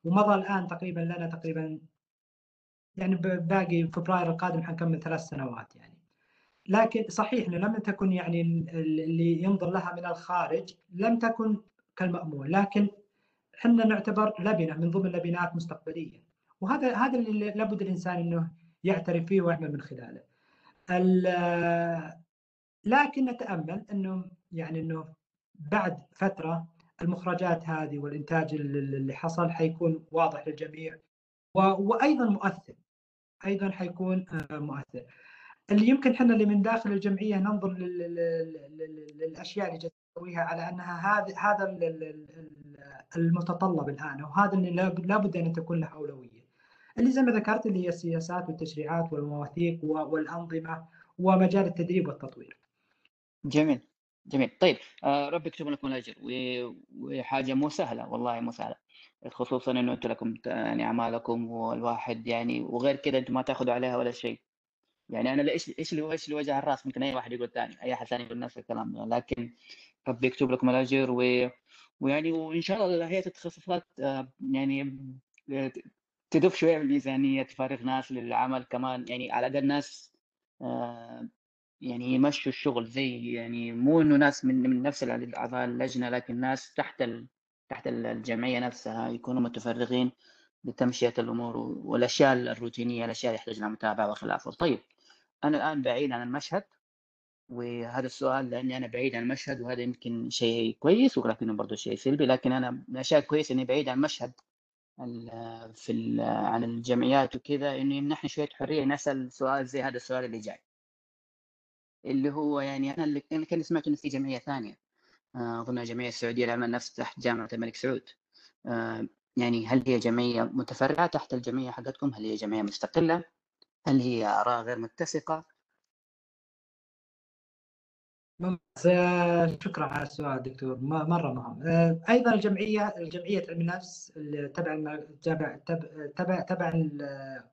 ومضى الآن تقريبا لنا تقريبا يعني باقي فبراير القادم حنكمل ثلاث سنوات يعني. لكن صحيح إنه لم تكن يعني اللي ينظر لها من الخارج لم تكن كالمأمول لكن إحنا نعتبر لبنة من ضمن لبنات مستقبليه وهذا هذا اللي لابد الإنسان إنه يعترف فيه ويعمل من خلاله. لكن نتأمل إنه يعني إنه بعد فترة المخرجات هذه والإنتاج اللي حصل حيكون واضح للجميع وأيضا مؤثر أيضا حيكون آه، مؤثر اللي يمكن إحنا اللي من داخل الجمعية ننظر للأشياء اللي تسويها على أنها هذا هذا المتطلب الآن وهذا اللي لابد أن تكون له أولوية. اللي زي ما ذكرت اللي هي السياسات والتشريعات والمواثيق والأنظمة ومجال التدريب والتطوير. جميل جميل. طيب آه ربي يكتب لكم الأجر وحاجة مو سهلة والله مو سهلة خصوصا إنه أنتم لكم يعني أعمالكم والواحد يعني وغير كذا أنتم ما تأخذوا عليها ولا شيء. يعني أنا إيش إيش اللي إيش اللي وجع الرأس؟ ممكن أي واحد يقول ثاني أي أحد ثاني يقول نفس الكلام. لكن ربي يكتب لكم الأجر و... ويعني وإن شاء الله هيئة التخصصات آه، يعني تدف شوية بالميزانيه تفرغ ناس للعمل كمان. يعني على الأقل ناس آه، يعني يمشوا الشغل زي يعني مو إنه ناس من من نفس اعضاء اللجنة لكن ناس تحت ال... تحت الجمعية نفسها يكونوا متفرغين لتمشية الأمور والأشياء الروتينية الأشياء اللي يحتاج لها متابعة وخلافه طيب أنا الآن بعيد عن المشهد وهذا السؤال لأني أنا بعيد عن المشهد وهذا يمكن شيء كويس ولكنه برضه شيء سلبي لكن أنا من الاشياء الكويسه إني بعيد عن المشهد. في عن الجمعيات وكذا إنه يمنحني شوية حرية نسال سؤال زي هذا السؤال اللي جاي اللي هو يعني أنا اللي كان سمعت إنه في جمعية ثانية آه، أظن الجمعيه السعودية للعلم النفس تحت جامعة الملك سعود آه، يعني هل هي جمعية متفرعة تحت الجمعية حقتكم؟ هل هي جمعية مستقلة؟ هل هي آراء غير متسقة؟ ممتاز آه، شكرا على السؤال دكتور. مرة مهم. أيضا الجمعية الجمعية علم النفس تبع تبع تبع تبع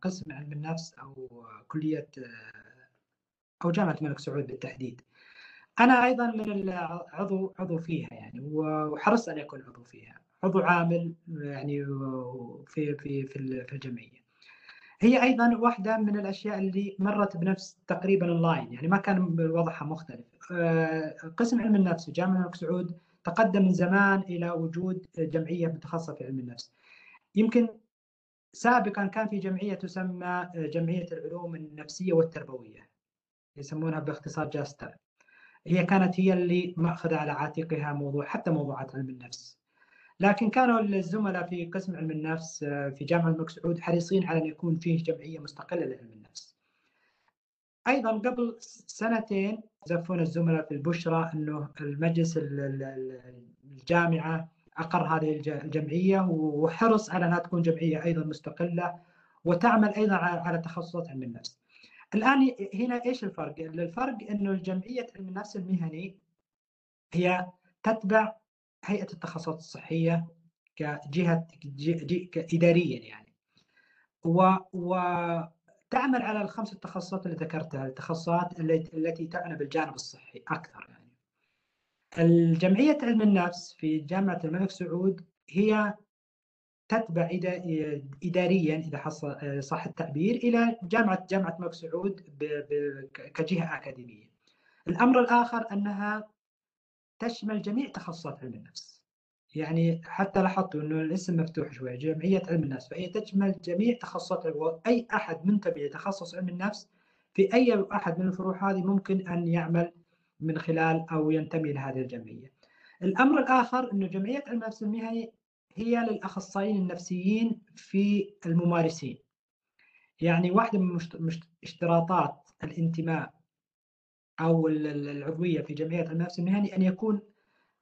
قسم علم النفس أو كلية أو جامعة الملك سعود بالتحديد. أنا أيضا من العضو عضو فيها يعني وحرصت أن اكون عضو فيها. عضو عامل يعني في في في الجمعية. هي أيضا واحدة من الأشياء اللي مرت بنفس تقريبا اللاين يعني ما كان وضعها مختلف. آه، قسم علم النفس في جامعة الملك سعود تقدم من زمان إلى وجود جمعية متخصصة في علم النفس. يمكن سابقا كان في جمعية تسمى جمعية العلوم النفسية والتربوية يسمونها باختصار جاستر. هي كانت هي اللي مأخذة على عاتقها موضوع حتى موضوعات علم النفس. لكن كانوا الزملاء في قسم علم النفس آه، في جامعة الملك سعود حريصين على أن يكون فيه جمعية مستقلة لعلم النفس أيضا قبل سنتين زفونا الزملاء في البشرى أنه المجلس الجامعة أقر هذه الجمعية وحرص على أنها تكون جمعية أيضا مستقلة وتعمل أيضا على تخصصات علم النفس الآن هنا إيش الفرق؟ الفرق أنه الجمعيه علم النفس المهني هي تتبع هيئة التخصصات الصحية كجهة اداريا يعني و وتعمل على الخمس التخصصات اللي ذكرتها التخصصات التي تعنى بالجانب الصحي أكثر يعني الجمعية علم النفس في جامعة الملك سعود هي تتبع اداريا إذا حصل صح التعبير إلى جامعة جامعة الملك سعود كجهة أكاديمية. الأمر الآخر أنها تشمل جميع تخصصات علم النفس. يعني حتى لاحظتوا إنه الاسم مفتوح شوي جمعية علم النفس فهي تشمل جميع تخصصات اي أحد منتبه لتخصص علم النفس في أي أحد من الفروع هذه ممكن أن يعمل من خلال أو ينتمي لهذه الجمعية. الأمر الآخر إنه جمعية علم النفس المهني هي للأخصائيين النفسيين في الممارسين يعني واحدة من اشتراطات الانتماء أو العضوية في جمعية النفس المهني أن يكون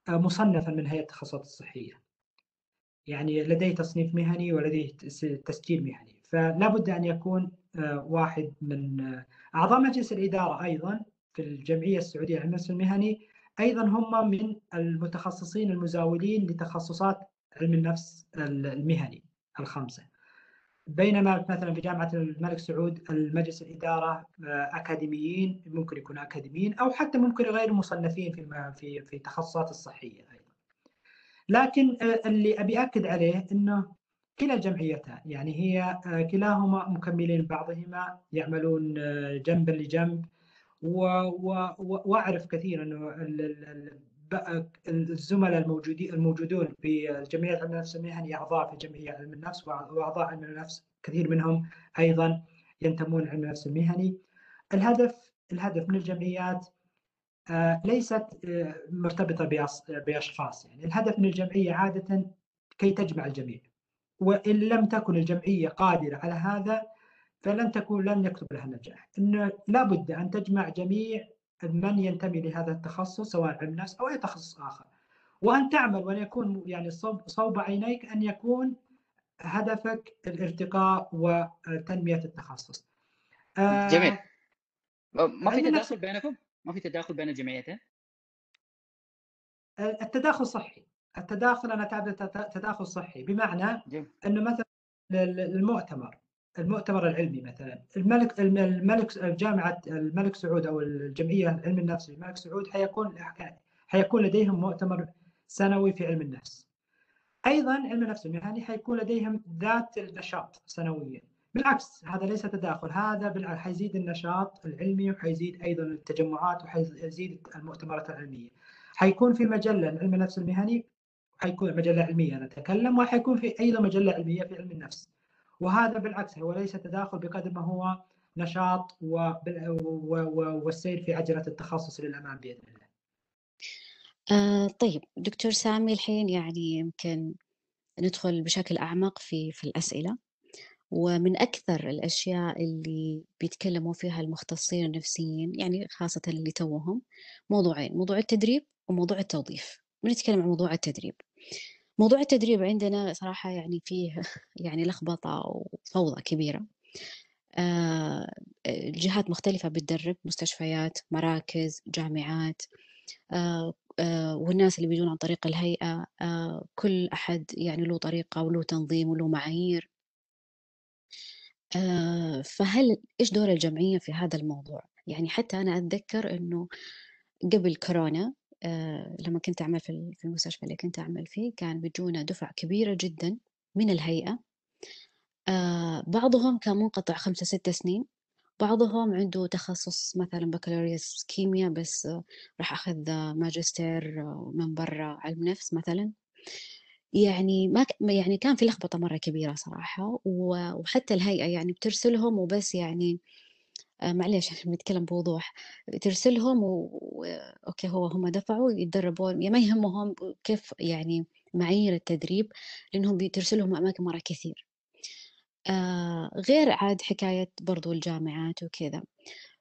مصنفا من هيئة التخصصات الصحية. يعني لديه تصنيف مهني ولديه تسجيل مهني. فلا بد أن يكون آه، واحد من آه، أعضاء مجلس الإدارة أيضا في الجمعية السعودية للنفس المهني أيضا هم من المتخصصين المزاولين لتخصصات علم النفس المهني الخمسه بينما مثلا في جامعة الملك سعود المجلس الإدارة آه، أكاديميين ممكن يكونوا أكاديميين أو حتى ممكن غير مصنفين في في في التخصصات الصحية أيضا. لكن آه، اللي أبي أكد عليه إنه كلا الجمعيتان يعني هي آه، كلاهما مكملين بعضهما يعملون جنبا لجنب وأعرف كثير إنه الزملاء الموجودين الموجودون في جمعيه علم النفس المهني أعضاء في جمعية علم النفس وأعضاء علم النفس كثير منهم أيضا ينتمون علم النفس المهني. الهدف الهدف من الجمعيات آه، ليست آه، مرتبطة بأشخاص يعني. الهدف من الجمعية عادة كي تجمع الجميع. وإن لم تكن الجمعية قادرة على هذا فلن تكون لن يكتب لها النجاح. انه لابد أن تجمع جميع من ينتمي لهذا التخصص سواء علم نفس أو أي تخصص آخر وأن تعمل وان يكون يعني صوب, صوب عينيك أن يكون هدفك الارتقاء وتنمية التخصص آه، جميل ما في تداخل بينكم؟ ما في تداخل بين الجمعيتين؟ التداخل صحي التداخل أنا تعبت تداخل صحي بمعنى. إنه مثلا المؤتمر المؤتمر العلمي مثلا. الملك الملك جامعة الملك سعود أو الجمعية علم النفس الملك سعود حيكون حيكون لديهم مؤتمر سنوي في علم النفس. أيضا علم النفس المهني حيكون لديهم ذات النشاط سنويا. بالعكس هذا ليس تداخل. هذا بالعكس حيزيد النشاط العلمي وحيزيد أيضا التجمعات وحيزيد المؤتمرات العلمية. حيكون في مجلة علم النفس المهني حيكون مجلة علمية نتكلم وحيكون في أيضا مجلة علمية في علم النفس. وهذا بالعكس هو ليس تداخل بقدر ما هو نشاط والسير في عجلة التخصص للأمام بإذن الله. آه طيب دكتور سامي الحين يعني يمكن ندخل بشكل أعمق في في الأسئلة. ومن أكثر الأشياء اللي بيتكلموا فيها المختصين النفسيين يعني خاصة اللي توهم موضوعين موضوع التدريب وموضوع التوظيف. بنتكلم عن موضوع التدريب. موضوع التدريب عندنا صراحة يعني فيه (laughs) يعني لخبطة وفوضى كبيرة آه، جهات مختلفة بتدرب مستشفيات مراكز جامعات آه، آه، والناس اللي بيجون عن طريق الهيئة كل أحد يعني له طريقة وله تنظيم وله معايير فهل إيش دور الجمعية في هذا الموضوع؟ يعني حتى أنا أتذكر إنه قبل كورونا لما كنت أعمل في المستشفى اللي كنت أعمل فيه كان بيجونا دفعة كبيرة جدا من الهيئة. آه، بعضهم كان منقطع خمسة ستة سنين. بعضهم عنده تخصص مثلا بكالوريوس كيمياء بس راح أخذ ماجستير من برا علم نفس مثلا. يعني ما يعني كان في لخبطة مرة كبيرة صراحة وحتى الهيئة يعني بترسلهم وبس يعني آه، معليش (laughs) عشان بنتكلم بوضوح. ترسلهم و... أوكي هو هم دفعوا يتدربون ما يهمهم كيف يعني معايير التدريب لأنهم بترسلهم أماكن مره كثير. آه غير عاد حكاية برضو الجامعات وكذا.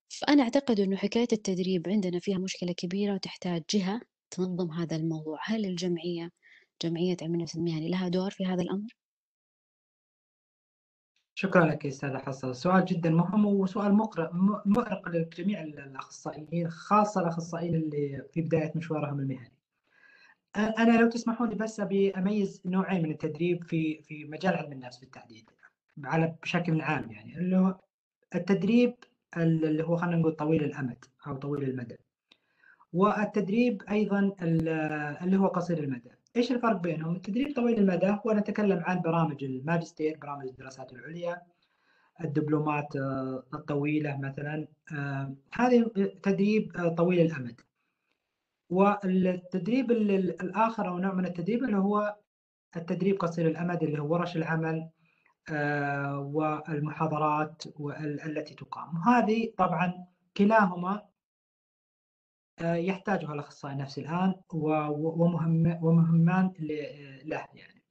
فأنا أعتقد إنه حكاية التدريب عندنا فيها مشكلة كبيرة وتحتاج جهة تنظم هذا الموضوع. هل الجمعية جمعية علم النفس المهني لها دور في هذا الأمر؟ شكرا لك يا أستاذ حسن سؤال جدا مهم وسؤال مؤرق لجميع الأخصائيين خاصة الأخصائيين اللي في بداية مشوارهم المهني. أنا لو تسمحوا لي بس أبي أميز نوعين من التدريب في في مجال علم النفس بالتحديد على بشكل عام يعني. اللي هو التدريب اللي هو خلينا نقول طويل الأمد أو طويل المدى. والتدريب أيضا اللي هو قصير المدى. إيش الفرق بينهم؟ التدريب طويل المدى هو نتكلم عن برامج الماجستير، برامج الدراسات العليا، الدبلومات آه، الطويلة مثلا آه، هذه تدريب آه، طويل الأمد. والتدريب الآخر أو نوع من التدريب اللي هو التدريب قصير الأمد اللي هو ورش العمل والمحاضرات التي تقام وهذه طبعا كلاهما يحتاجها الأخصائي النفسي الآن ومهم ومهمان له يعني.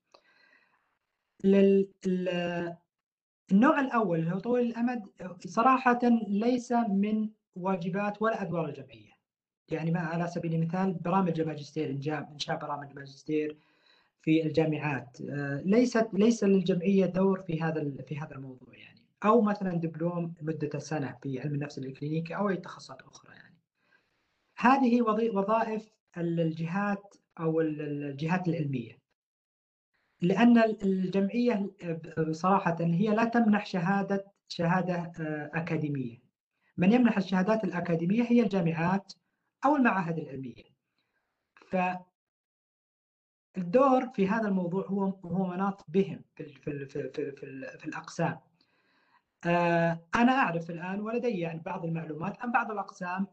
النوع الأول اللي هو طويل الأمد صراحة ليس من واجبات ولا أدوار الجمعية. يعني ما على سبيل المثال برامج الماجستير انشاء برامج ماجستير في الجامعات آه، ليست ليس للجمعية دور في هذا في هذا الموضوع يعني أو مثلا دبلوم مدة سنة في علم النفس الكلينيكي أو أي تخصصات أخرى يعني. هذه وظائف الجهات أو الجهات العلمية. لأن الجمعية صراحة هي لا تمنح شهادة شهادة آه، أكاديمية. من يمنح الشهادات الأكاديمية هي الجامعات أو المعاهد العلمية. ف الدور في هذا الموضوع هو هو مناط بهم في في في في, في, في الأقسام. أنا أعرف الآن ولدي يعني بعض المعلومات عن بعض الأقسام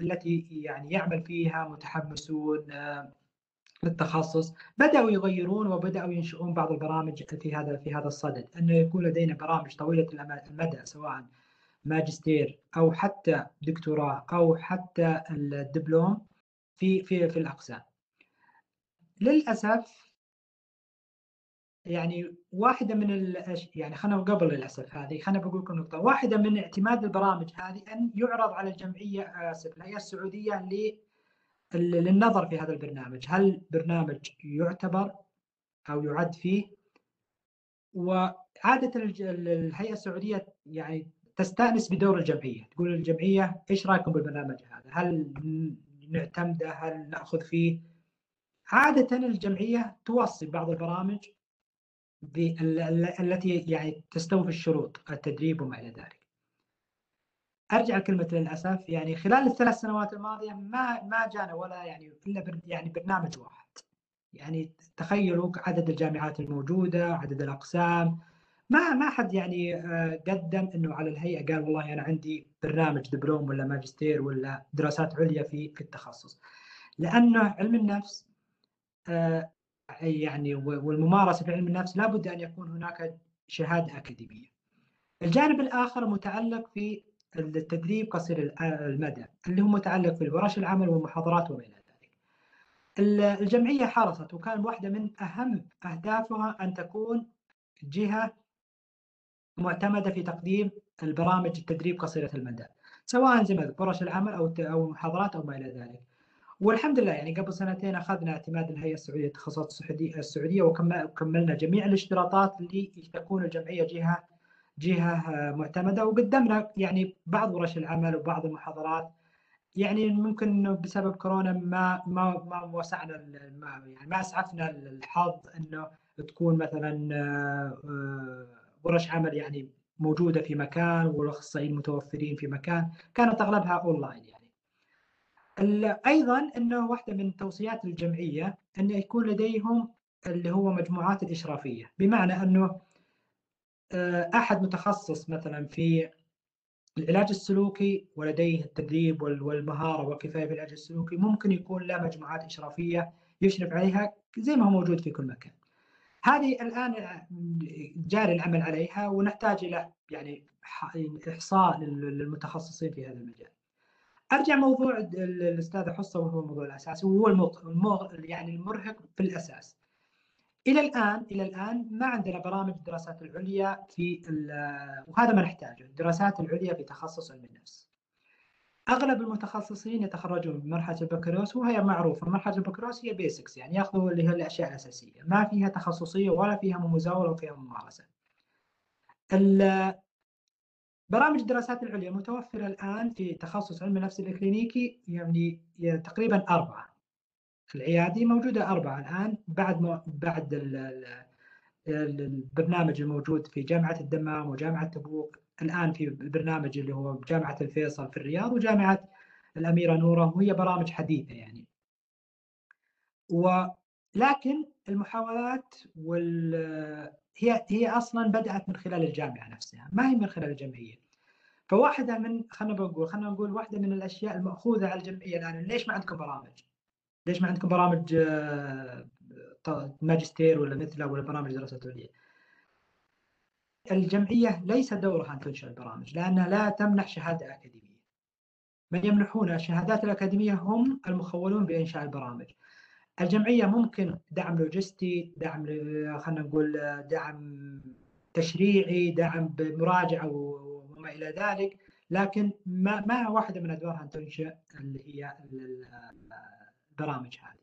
التي يعني يعمل فيها متحمسون آه، للتخصص. بدأوا يغيرون وبدأوا ينشئون بعض البرامج في هذا في هذا الصدد. أنه يكون لدينا برامج طويلة المدى سواء ماجستير أو حتى دكتوراه أو حتى الدبلوم في في في الأقسام. للأسف يعني واحدة من ال... يعني خلينا قبل للأسف هذه خلينا بقول لكم نقطة. واحدة من اعتماد البرامج هذه أن يعرض على الجمعية اسف الهيئه السعودية ل... للنظر في هذا البرنامج. هل برنامج يعتبر أو يعد فيه؟ وعادة الهيئة السعودية يعني تستأنس بدور الجمعية. تقول الجمعية إيش رأيكم بالبرنامج هذا؟ هل نعتمده؟ هل نأخذ فيه؟ عادة الجمعية توصي بعض البرامج التي يعني تستوفي الشروط التدريب وما إلى ذلك. أرجع لكلمة للأسف يعني خلال الثلاث سنوات الماضية ما ما جانا ولا يعني إلا يعني برنامج واحد. يعني تخيلوا عدد الجامعات الموجودة عدد الأقسام. ما ما حد يعني آه، قدم إنه على الهيئة قال والله أنا عندي برنامج دبلوم ولا ماجستير ولا دراسات عليا في في التخصص. لأنه علم النفس آه، يعني والممارسة في علم النفس لابد أن يكون هناك شهادة أكاديمية. الجانب الآخر متعلق في التدريب قصير المدى اللي هو متعلق في ورش العمل والمحاضرات وما إلى ذلك. الجمعية حرصت وكان واحدة من أهم أهدافها أن تكون جهة معتمدة في تقديم البرامج التدريب قصيرة المدى سواء زي ما ورش العمل أو أو محاضرات أو ما إلى ذلك. والحمد لله يعني قبل سنتين أخذنا اعتماد الهيئه السعودية للتخصصات السعودية وكملنا جميع الاشتراطات اللي تكون الجمعية جهة جهة معتمدة. وقدمنا يعني بعض ورش العمل وبعض المحاضرات. يعني ممكن بسبب كورونا ما ما ما وسعنا ما يعني ما أسعفنا الحظ إنه تكون مثلا آه، ورش عمل يعني موجودة في مكان والأخصائيين متوفرين في مكان. كانت أغلبها أونلاين يعني. أيضا إنه واحدة من توصيات الجمعية إنه يكون لديهم اللي هو مجموعات الإشرافية بمعنى إنه آه، أحد متخصص مثلا في العلاج السلوكي ولديه التدريب والمهارة والكفاية في العلاج السلوكي ممكن يكون له مجموعات إشرافية يشرف عليها زي ما هو موجود في كل مكان. هذه الآن جاري العمل عليها ونحتاج إلى يعني إحصاء للمتخصصين في هذا المجال. أرجع موضوع الاستاذ حصة وهو الموضوع الاساسي وهو. يعني المرهق في الأساس. إلى الان إلى الآن ما عندنا برامج الدراسات العليا في وهذا ما نحتاجه، الدراسات العليا في تخصص علم النفس. أغلب المتخصصين يتخرجون من مرحلة البكالوريوس وهي معروفة، مرحلة البكالوريوس هي بيسكس يعني ياخذوا اللي هي الأشياء الأساسية، ما فيها تخصصية ولا فيها مزاوله وفيها ممارسة. برامج الدراسات العليا متوفرة الآن في تخصص علم النفس الإكلينيكي يعني تقريبا أربعة. العيادي موجودة أربعة الآن بعد ما بعد البرنامج الموجود في جامعة الدمام وجامعة تبوك الآن في البرنامج اللي هو جامعة الفيصل في الرياض وجامعة الأميرة نورة وهي برامج حديثة يعني. ولكن المحاولات وال هي هي أصلا بدأت من خلال الجامعة نفسها ما هي من خلال الجمعية فواحدة من خلينا نقول خلينا نقول واحدة من الأشياء المأخوذة على الجمعية الآن ليش ما عندكم برامج؟ ليش ما عندكم برامج آه، ماجستير ولا مثله ولا برامج دراسات عليا؟ الجمعية ليس دورها أن تنشئ البرامج لأنها لا تمنح شهادة أكاديمية. من يمنحون الشهادات الأكاديمية هم المخولون بإنشاء البرامج. الجمعية ممكن دعم لوجستي دعم خلينا نقول دعم تشريعي دعم بمراجعة وما إلى ذلك. لكن ما ما واحدة من أدوارها أن تنشئ اللي هي البرامج هذه.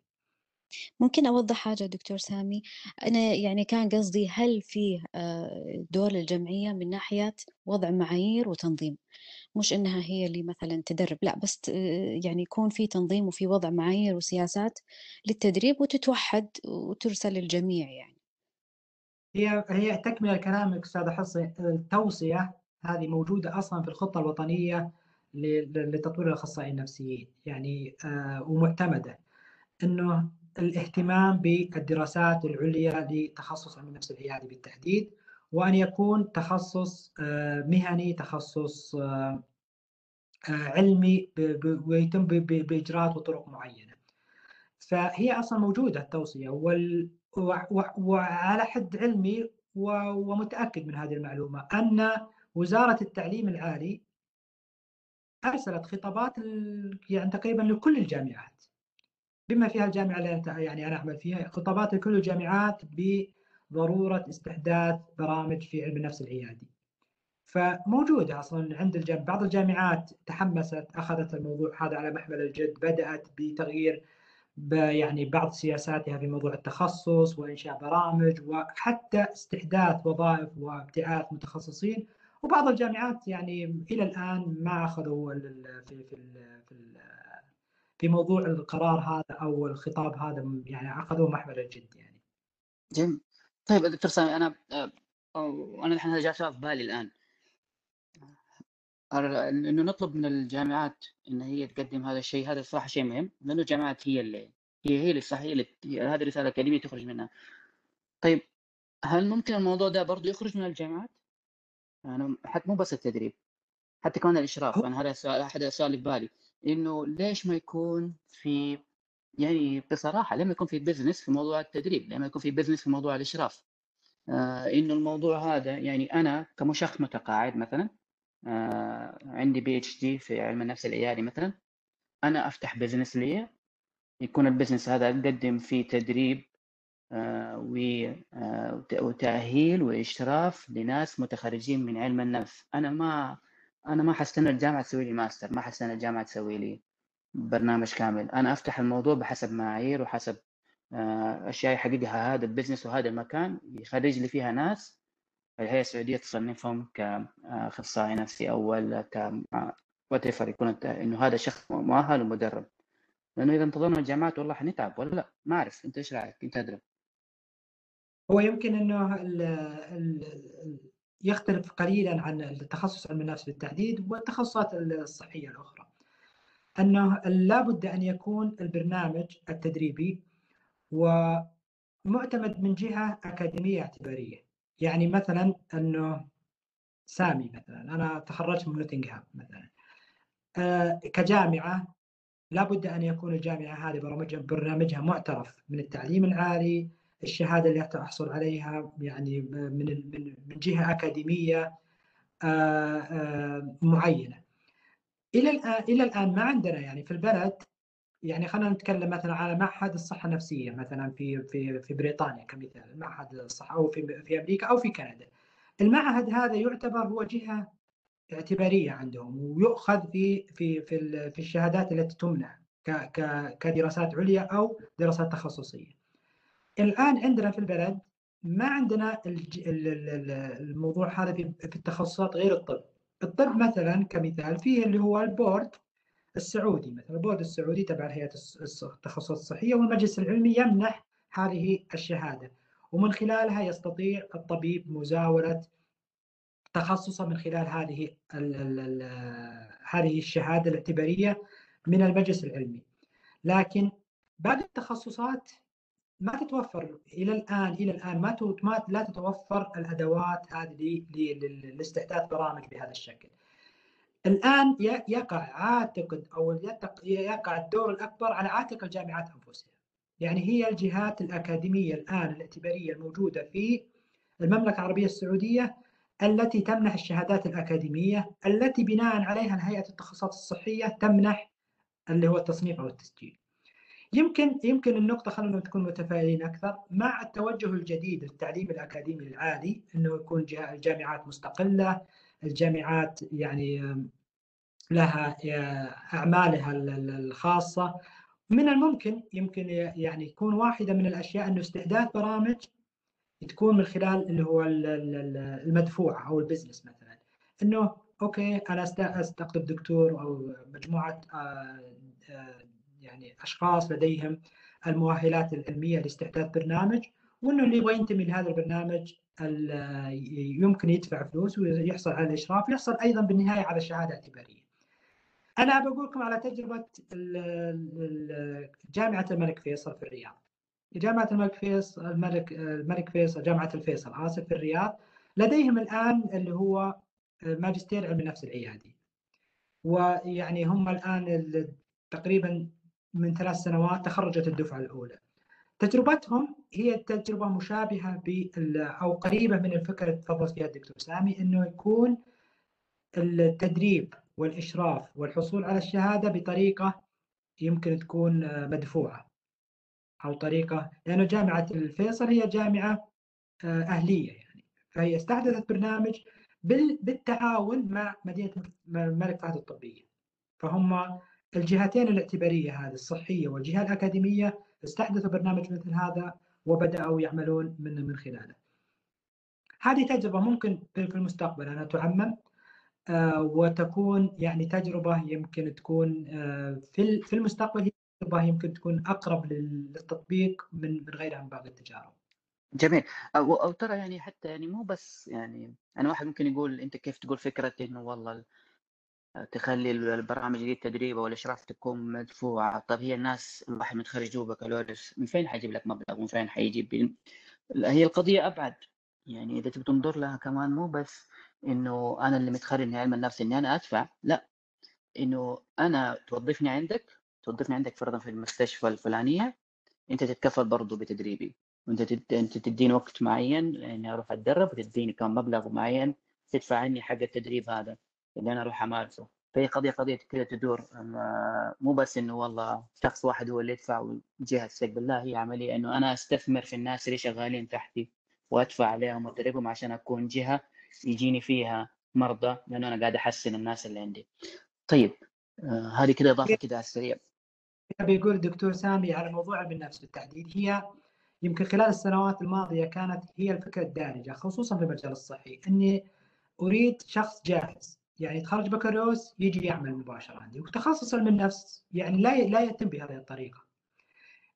ممكن أوضح حاجة دكتور سامي؟ أنا يعني كان قصدي هل فيه آه، دور للجمعية من ناحية وضع معايير وتنظيم؟ مش إنها هي اللي مثلا تدرب لأ بس يعني يكون في تنظيم وفي وضع معايير وسياسات للتدريب وتتوحد وترسل للجميع يعني. هي هي تكملة كلامك أستاذ حصي التوصية هذه موجودة أصلا في الخطة الوطنية لتطوير الأخصائيين النفسيين يعني آه ومعتمدة. إنه الاهتمام بالدراسات العليا لتخصص علم النفس العيادي بالتحديد وأن يكون تخصص آه، مهني تخصص آه، آه، علمي ويتم بإجراءات وطرق معينة. فهي أصلا موجودة التوصية وال... وعلى حد علمي ومتأكد من هذه المعلومة أن وزارة التعليم العالي أرسلت خطابات يعني تقريبا لكل الجامعات بما فيها الجامعة اللي يعني أنا اعمل فيها خطابات لكل الجامعات بضروره استحداث برامج في علم النفس العيادي. فموجودة أصلا عند الجامعة. بعض الجامعات تحمست أخذت الموضوع هذا على محمل الجد بدأت بتغيير يعني بعض سياساتها في موضوع التخصص وإنشاء برامج وحتى استحداث وظائف وابتعاث متخصصين وبعض الجامعات يعني إلى الآن ما أخذوا في في في في موضوع القرار هذا أو الخطاب هذا يعني أخذوه محمل الجد يعني. جميل. طيب دكتور سامي أنا أنا الحين هذا جاء في بالي الآن إنه نطلب من الجامعات إن هي تقدم هذا الشيء هذا صراحة شيء مهم لأنه الجامعات هي اللي هي هي اللي صح هي اللي هذه الرساله الاكاديميه تخرج منها. طيب هل ممكن الموضوع ده برضه يخرج من الجامعات؟ يعني حتى مو بس التدريب حتى كمان الإشراف أنا هذا سؤال أحد الأسئلة اللي ببالي إنه ليش ما يكون في يعني بصراحة لما يكون في business في موضوع التدريب لما يكون في business في موضوع الإشراف. آه إنه الموضوع هذا يعني أنا كشخص متقاعد مثلا آه عندي PhD في علم النفس العيادي مثلا أنا أفتح business لي يكون ال business هذا أقدم فيه تدريب آه آه وتأهيل وإشراف لناس متخرجين من علم النفس. أنا ما أنا ما حستنى الجامعة تسوي لي ماستر ما حستنى الجامعة تسوي لي برنامج كامل. أنا أفتح الموضوع بحسب معايير وحسب آه، أشياء يحققها هذا ال business وهذا المكان يخرج لي فيها ناس. الهيئة السعودية تصنفهم كاخصائي نفسي أول ك وات يكون إنه هذا شخص مؤهل ومدرب. لأنه إذا انتظرنا الجامعات والله حنتعب ولا لا؟ ما أعرف. أنت إيش رأيك؟ أنت أدري. هو يمكن إنه ال ال يختلف قليلا عن التخصص علم النفس بالتحديد والتخصصات الصحية الأخرى. أنه لابد أن يكون البرنامج التدريبي ومعتمد من جهة أكاديمية اعتبارية. يعني مثلا أنه سامي مثلا أنا تخرجت من نوتنغهام مثلا آه، كجامعة لابد أن يكون الجامعة هذه برنامجها معترف من التعليم العالي الشهادة اللي تحصل عليها يعني من من من جهة أكاديمية آه، آه، معينة. إلى الان إلى الآن ما عندنا يعني في البلد يعني خلينا نتكلم مثلا على معهد الصحة النفسية مثلا في في في بريطانيا كمثال معهد الصحة أو في في أمريكا أو في كندا. المعهد هذا يعتبر هو جهة اعتبارية عندهم ويؤخذ في في في في الشهادات التي تمنح كدراسات عليا أو دراسات تخصصية. الآن عندنا في البلد ما عندنا الموضوع هذا في التخصصات غير الطب الطب مثلا كمثال فيه اللي هو ال board السعودي مثلا. ال board السعودي تبع هيئه التخصصات الصحية والمجلس العلمي يمنح هذه الشهادة. ومن خلالها يستطيع الطبيب مزاولة تخصصه من خلال هذه ال ال ال هذه الشهادة الاعتبارية من المجلس العلمي. لكن باقي التخصصات ما تتوفر إلى الآن إلى الآن ما ما لا تتوفر الأدوات هذه لاستحداث برامج بهذا الشكل. الآن يقع عاتق أو يقع الدور الأكبر على عاتق الجامعات أنفسها. يعني هي الجهات الأكاديمية الآن الاعتبارية الموجودة في المملكة العربية السعودية التي تمنح الشهادات الأكاديمية التي بناء عليها هيئه التخصصات الصحية تمنح اللي هو التصنيف أو التسجيل. يمكن يمكن النقطة خلينا نكون متفائلين أكثر مع التوجه الجديد للتعليم الأكاديمي العالي أنه يكون الجامعات مستقلة الجامعات يعني لها أعمالها الخاصة. من الممكن يمكن يعني يكون واحدة من الأشياء أنه استحداث برامج تكون من خلال اللي هو المدفوع أو ال business مثلا. أنه okay أنا أستقطب دكتور أو مجموعة آه، آه، يعني أشخاص لديهم المؤهلات العلمية لاستحداث برنامج وإنه اللي يبغى ينتمي لهذا البرنامج يمكن يدفع فلوس ويحصل على الإشراف ويحصل أيضا بالنهاية على الشهاده اعتباريه. أنا بقول لكم على تجربة جامعة الملك فيصل في الرياض. جامعة الملك فيصل الملك الملك فيصل جامعة الفيصل آسف في الرياض لديهم الآن اللي هو ماجستير علم النفس العيادي. ويعني هم الآن تقريبا من ثلاث سنوات تخرجت الدفعة الأولى. تجربتهم هي تجربة مشابهة أو قريبة من الفكرة اللي تفضل فيها الدكتور سامي أنه يكون التدريب والإشراف والحصول على الشهادة بطريقة يمكن تكون مدفوعة أو طريقة لأنه جامعة الفيصل هي جامعة آه، أهلية يعني. فهي استحدثت برنامج بالتعاون مع مدينة الملك فهد الطبية فهم الجهتين الاعتبارية هذه الصحية والجهة الأكاديمية استحدثوا برنامج مثل هذا وبدأوا يعملون من من خلاله. هذه تجربة ممكن في المستقبل انها تعمم آه، وتكون يعني تجربة يمكن تكون آه، في في المستقبل هي تجربة يمكن تكون أقرب للتطبيق من من غيرها من باقي التجارب. جميل أو أو ترى يعني حتى يعني مو بس يعني أنا واحد ممكن يقول أنت كيف تقول فكرة إنه والله تخلي البرامج دي التدريب أو الأشراف تكون مدفوعة. طب هي الناس الواحد متخرج بكالوريوس من فين حيجيب لك مبلغ؟ ومن فين حيجيب؟ هي القضية أبعد. يعني إذا تبي تنظر لها كمان مو بس إنه أنا اللي متخرج من علم النفس إني أنا أدفع لا. إنه أنا توظفني عندك توظفني عندك فرضا في المستشفى الفلانية أنت تتكفل برضه بتدريبي. وأنت تد... أنت تديني وقت معين إني أروح أتدرب وتديني كم مبلغ معين تدفع عني حق التدريب هذا. اللي أنا أروح أمارسه فهي قضيه قضية كذا تدور مو بس إنه والله شخص واحد هو اللي يدفع والجهه تستقبل لا هي عملية إنه أنا أستثمر في الناس اللي شغالين تحتي وأدفع عليهم وادربهم عشان أكون جهة يجيني فيها مرضى لأنه أنا قاعد أحسن الناس اللي عندي. طيب آه هذه كذا إضافة كذا على السريع. بيقول الدكتور سامي على موضوع علم النفس بالتحديد هي يمكن خلال السنوات الماضية كانت هي الفكرة الدارجة خصوصا في المجال الصحي إني أريد شخص جاهز يعني يتخرج بكالوريوس يجي يعمل مباشرة عندي وتخصص علم النفس يعني لا لا يتم بهذه الطريقة.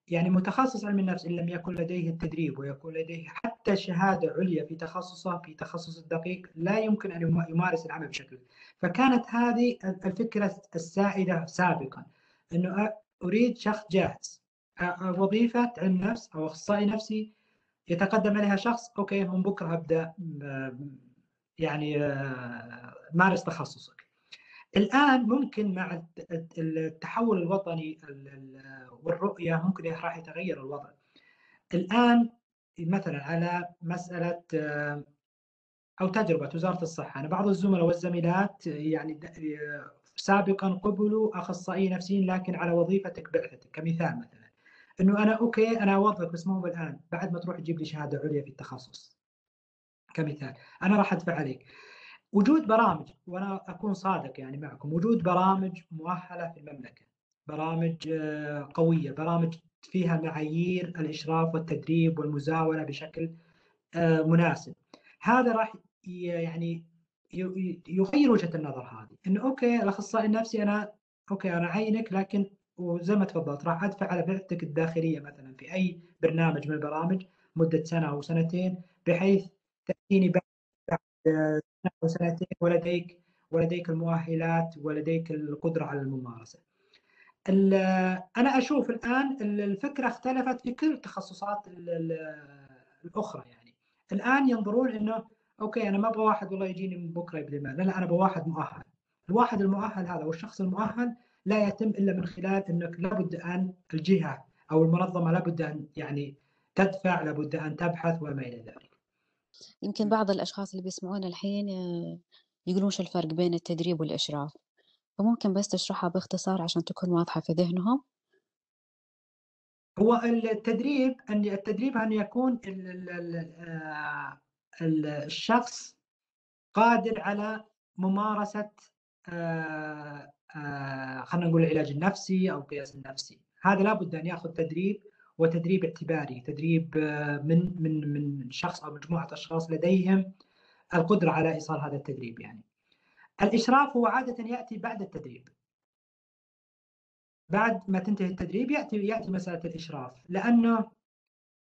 يعني متخصص علم النفس إن لم يكن لديه التدريب ويكون لديه حتى شهادة عليا في تخصصه في تخصص الدقيق لا يمكن أن يمارس العمل بشكل. فكانت هذه الفكرة السائدة سابقا إنه أريد شخص جاهز وظيفة علم نفس أو أخصائي نفسي يتقدم عليها شخص أوكي من بكرة ابدا يعني آه، مارس تخصصك. الآن ممكن مع التحول الوطني والرؤية ممكن راح يتغير الوضع. الآن مثلا على مسألة آه، أو تجربة وزارة الصحة. أنا بعض الزملاء والزميلات يعني آه، سابقا قبلوا أخصائي نفسيين لكن على وظيفتك بعثتك. كمثال مثلا. إنه أنا okay أنا اوظفك بس مو الان بعد ما تروح تجيب لي شهادة عليا في التخصص. كمثال. أنا راح أدفع عليك. وجود برامج وأنا أكون صادق يعني معكم وجود برامج مؤهلة في المملكة برامج آه، قوية برامج فيها معايير الإشراف والتدريب والمزاولة بشكل آه، مناسب. هذا راح يعني يغير وجهة النظر هذه. انه okay الأخصائي النفسي أنا okay أنا عينك لكن وزي ما تفضلت راح أدفع على بعثتك الداخلية مثلا في أي برنامج من البرامج مدة سنة أو سنتين بحيث تأتيني بعد سنه أو سنتين ولديك ولديك المؤهلات ولديك القدرة على الممارسة. أنا أشوف الآن الفكرة اختلفت في كل التخصصات الأخرى يعني الآن ينظرون إنه okay أنا ما أبغى واحد والله يجيني من يبذل مال لا أنا أبغى واحد مؤهل الواحد المؤهل هذا والشخص المؤهل لا يتم إلا من خلال إنك لابد أن الجهة أو المنظمة لابد أن يعني تدفع لابد أن تبحث وما إلى ذلك. يمكن بعض الأشخاص اللي بيسمعونا الحين يقولون شو الفرق بين التدريب والإشراف؟ فممكن بس تشرحها باختصار عشان تكون واضحة في ذهنهم. هو التدريب أن التدريب أن يكون الشخص قادر على ممارسة خلينا نقول العلاج النفسي أو القياس النفسي. هذا لابد أن يأخذ تدريب وتدريب اعتباري تدريب آه، من من من شخص أو مجموعة أشخاص لديهم القدرة على إيصال هذا التدريب يعني. الإشراف هو عادة يأتي بعد التدريب. بعد ما تنتهي التدريب يأتي يأتي مسألة الإشراف لأنه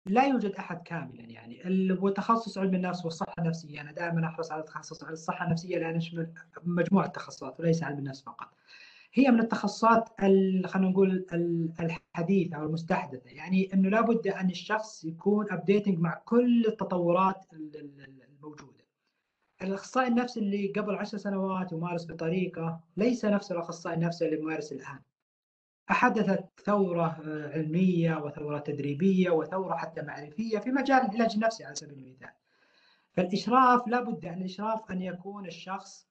لا يوجد أحد كاملا يعني. وتخصص علم النفس والصحة النفسية أنا دائما أحرص على على الصحة النفسية لأن يشمل مجموعة تخصصات وليس علم النفس فقط. هي من التخصصات خلينا نقول الحديثة أو المستحدثة. يعني إنه لابد أن الشخص يكون ابديتنج مع كل التطورات الموجودة. الأخصائي النفسي اللي قبل عشر سنوات يمارس بطريقة ليس نفس الأخصائي النفسي اللي يمارس الآن. أحدثت ثورة علمية وثورة تدريبية وثورة حتى معرفية في مجال العلاج النفسي على سبيل المثال. فالإشراف لابد أن الإشراف أن يكون الشخص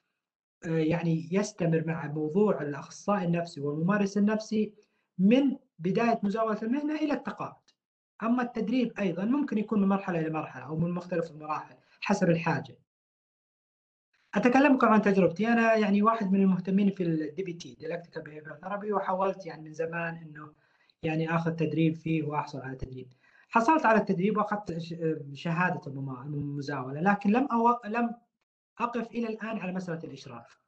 يعني يستمر مع موضوع الأخصائي النفسي والممارس النفسي من بداية مزاولة المهنة إلى التقاعد. أما التدريب أيضا ممكن يكون من مرحلة إلى مرحلة أو من مختلف المراحل حسب الحاجة. اتكلمكم عن تجربتي أنا يعني واحد من المهتمين في ال DBT dialectical behavior therapy وحاولت يعني من زمان إنه يعني آخذ تدريب فيه وأحصل على تدريب. حصلت على التدريب وأخذت شهادة المزاولة لكن لم أو... لم أقف إلى الآن على مسألة الإشراف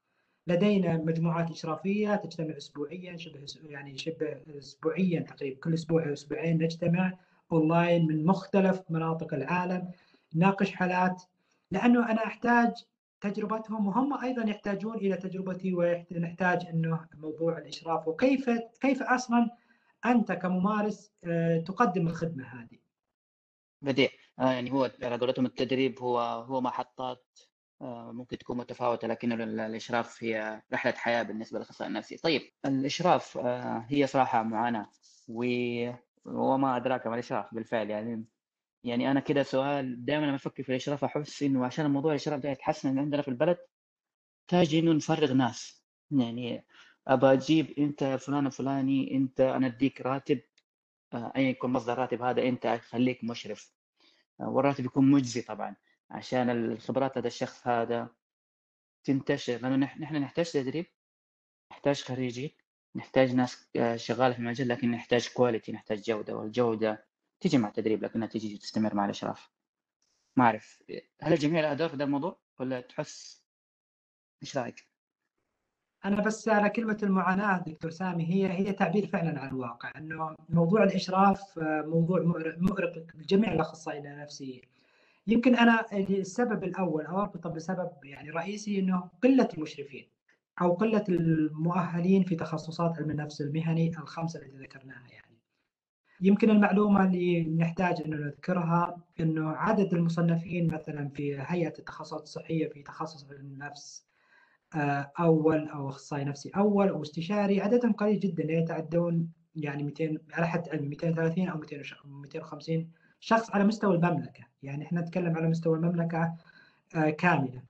لدينا مجموعات إشرافية تجتمع اسبوعيا شبه يعني شبه اسبوعيا تقريبا كل أسبوع أو أسبوعين نجتمع أونلاين من مختلف مناطق العالم نناقش حالات لأنه أنا أحتاج تجربتهم وهم أيضا يحتاجون إلى تجربتي ونحتاج أنه موضوع الإشراف وكيف كيف أصلا أنت كممارس آه، تقدم الخدمة هذه. بديع آه يعني هو على قولتهم التدريب هو هو محطات ممكن تكون متفاوتة لكن الإشراف هي رحلة حياة بالنسبة للأخصائي النفسي. طيب الإشراف آه هي صراحة معاناة وما أدراك ما الإشراف بالفعل. يعني يعني أنا كده سؤال دائما لما أفكر في الإشراف أحس إنه عشان الموضوع الإشراف ده يتحسن عندنا في البلد تحتاج إنه نفرغ ناس. يعني ابى أجيب أنت فلان الفلاني أنت أنا أديك راتب آه، ايا يكون مصدر الراتب هذا أنت خليك مشرف. آه، والراتب يكون مجزي طبعا. عشان الخبرات هذا الشخص هذا تنتشر لأنه نحن نحتاج تدريب نحتاج خريجين نحتاج ناس آه، شغاله في المجال لكن نحتاج كواليتي نحتاج جودة والجودة تيجي مع التدريب لكنها تيجي تستمر مع الأشراف. ما أعرف هل الجميع لها دور في هذا الموضوع ولا تحس؟ إيش رأيك؟ أنا بس على كلمة المعاناة دكتور سامي هي هي تعبير فعلا عن الواقع إنه موضوع الأشراف آه، موضوع مؤرق لجميع الأخصائيين النفسيين. يمكن أنا السبب الأول أو أربطه بسبب يعني رئيسي إنه قلة المشرفين أو قلة المؤهلين في تخصصات علم النفس المهني الخمسة التي ذكرناها يعني. يمكن المعلومة اللي نحتاج إنه نذكرها إنه عدد المصنفين مثلا في هيئة التخصصات الصحية في تخصص علم النفس آه، أول أو أخصائي نفسي أول أو استشاري عددهم قليل جدا لا يتعدون يعني 200 على حد علمي 230 أو 250 شخص على مستوى المملكة يعني إحنا نتكلم على مستوى المملكة آه، كاملة.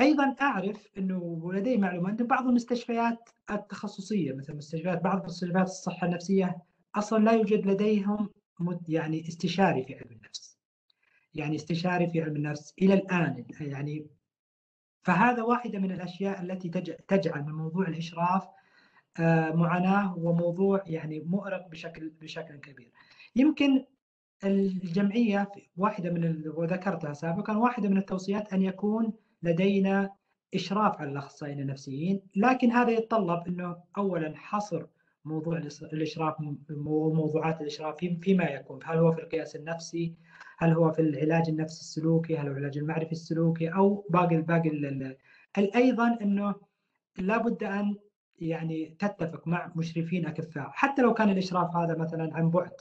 أيضا أعرف إنه ولدي معلومه إن بعض المستشفيات التخصصية مثل مستشفيات بعض مستشفيات الصحة النفسية أصلا لا يوجد لديهم يعني استشاري في علم النفس. يعني استشاري في علم النفس إلى الآن يعني. فهذا واحدة من الأشياء التي تجعل من موضوع الإشراف آه، معاناة وموضوع يعني مؤرق بشكل بشكل كبير. يمكن الجمعية واحدة من وذكرتها سابقا واحدة من التوصيات أن يكون لدينا إشراف على الأخصائيين النفسيين، لكن هذا يتطلب إنه اولا حصر موضوع الإشراف وموضوعات الإشراف فيما يكون هل هو في القياس النفسي هل هو في العلاج النفسي السلوكي هل هو العلاج المعرفي السلوكي أو باقي باقي أيضا إنه لابد أن يعني تتفق مع مشرفين أكفاء. حتى لو كان الإشراف هذا مثلا عن بعد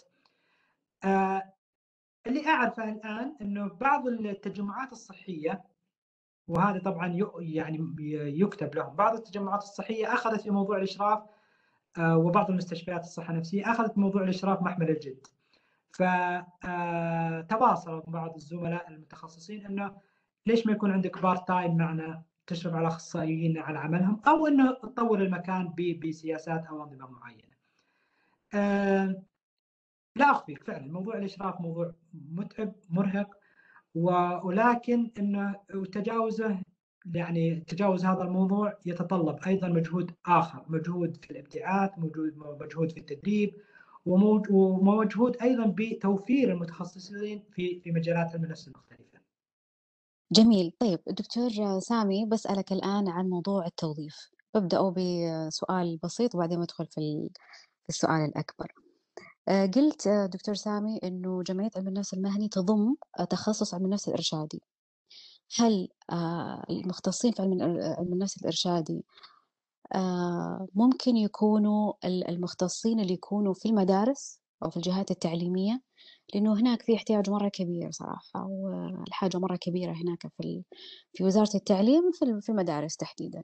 اللي أعرفه الآن إنه بعض التجمعات الصحية وهذا طبعا يعني يكتب لهم بعض التجمعات الصحية أخذت في موضوع الإشراف آه، وبعض المستشفيات الصحة النفسية أخذت موضوع الإشراف محمل الجد فتواصل آه، بعض الزملاء المتخصصين أنه ليش ما يكون عندك part time معنا تشرف على أخصائيين على عملهم أو إنه تطور المكان بسياسات أو أنظمة معينة. لا أخفيك فعلا موضوع الإشراف موضوع متعب مرهق ولكن إنه تجاوزه يعني تجاوز هذا الموضوع يتطلب أيضا مجهود آخر مجهود في الابداعات مجهود مجهود في التدريب ومجهود أيضا بتوفير المتخصصين في في مجالات علم النفس المختلفة. جميل. طيب دكتور سامي بسألك الآن عن موضوع التوظيف. ببدأ بسؤال بسيط وبعدين ندخل في السؤال الأكبر. آه، قلت دكتور سامي إنه جمعية علم النفس المهني تضم تخصص علم النفس الإرشادي. هل آه، المختصين في علم النفس الإرشادي آه، ممكن يكونوا المختصين اللي يكونوا في المدارس أو في الجهات التعليمية؟ لأنه هناك في احتياج مرة كبير صراحة والحاجة مرة كبيرة هناك في في وزارة التعليم في المدارس تحديدا.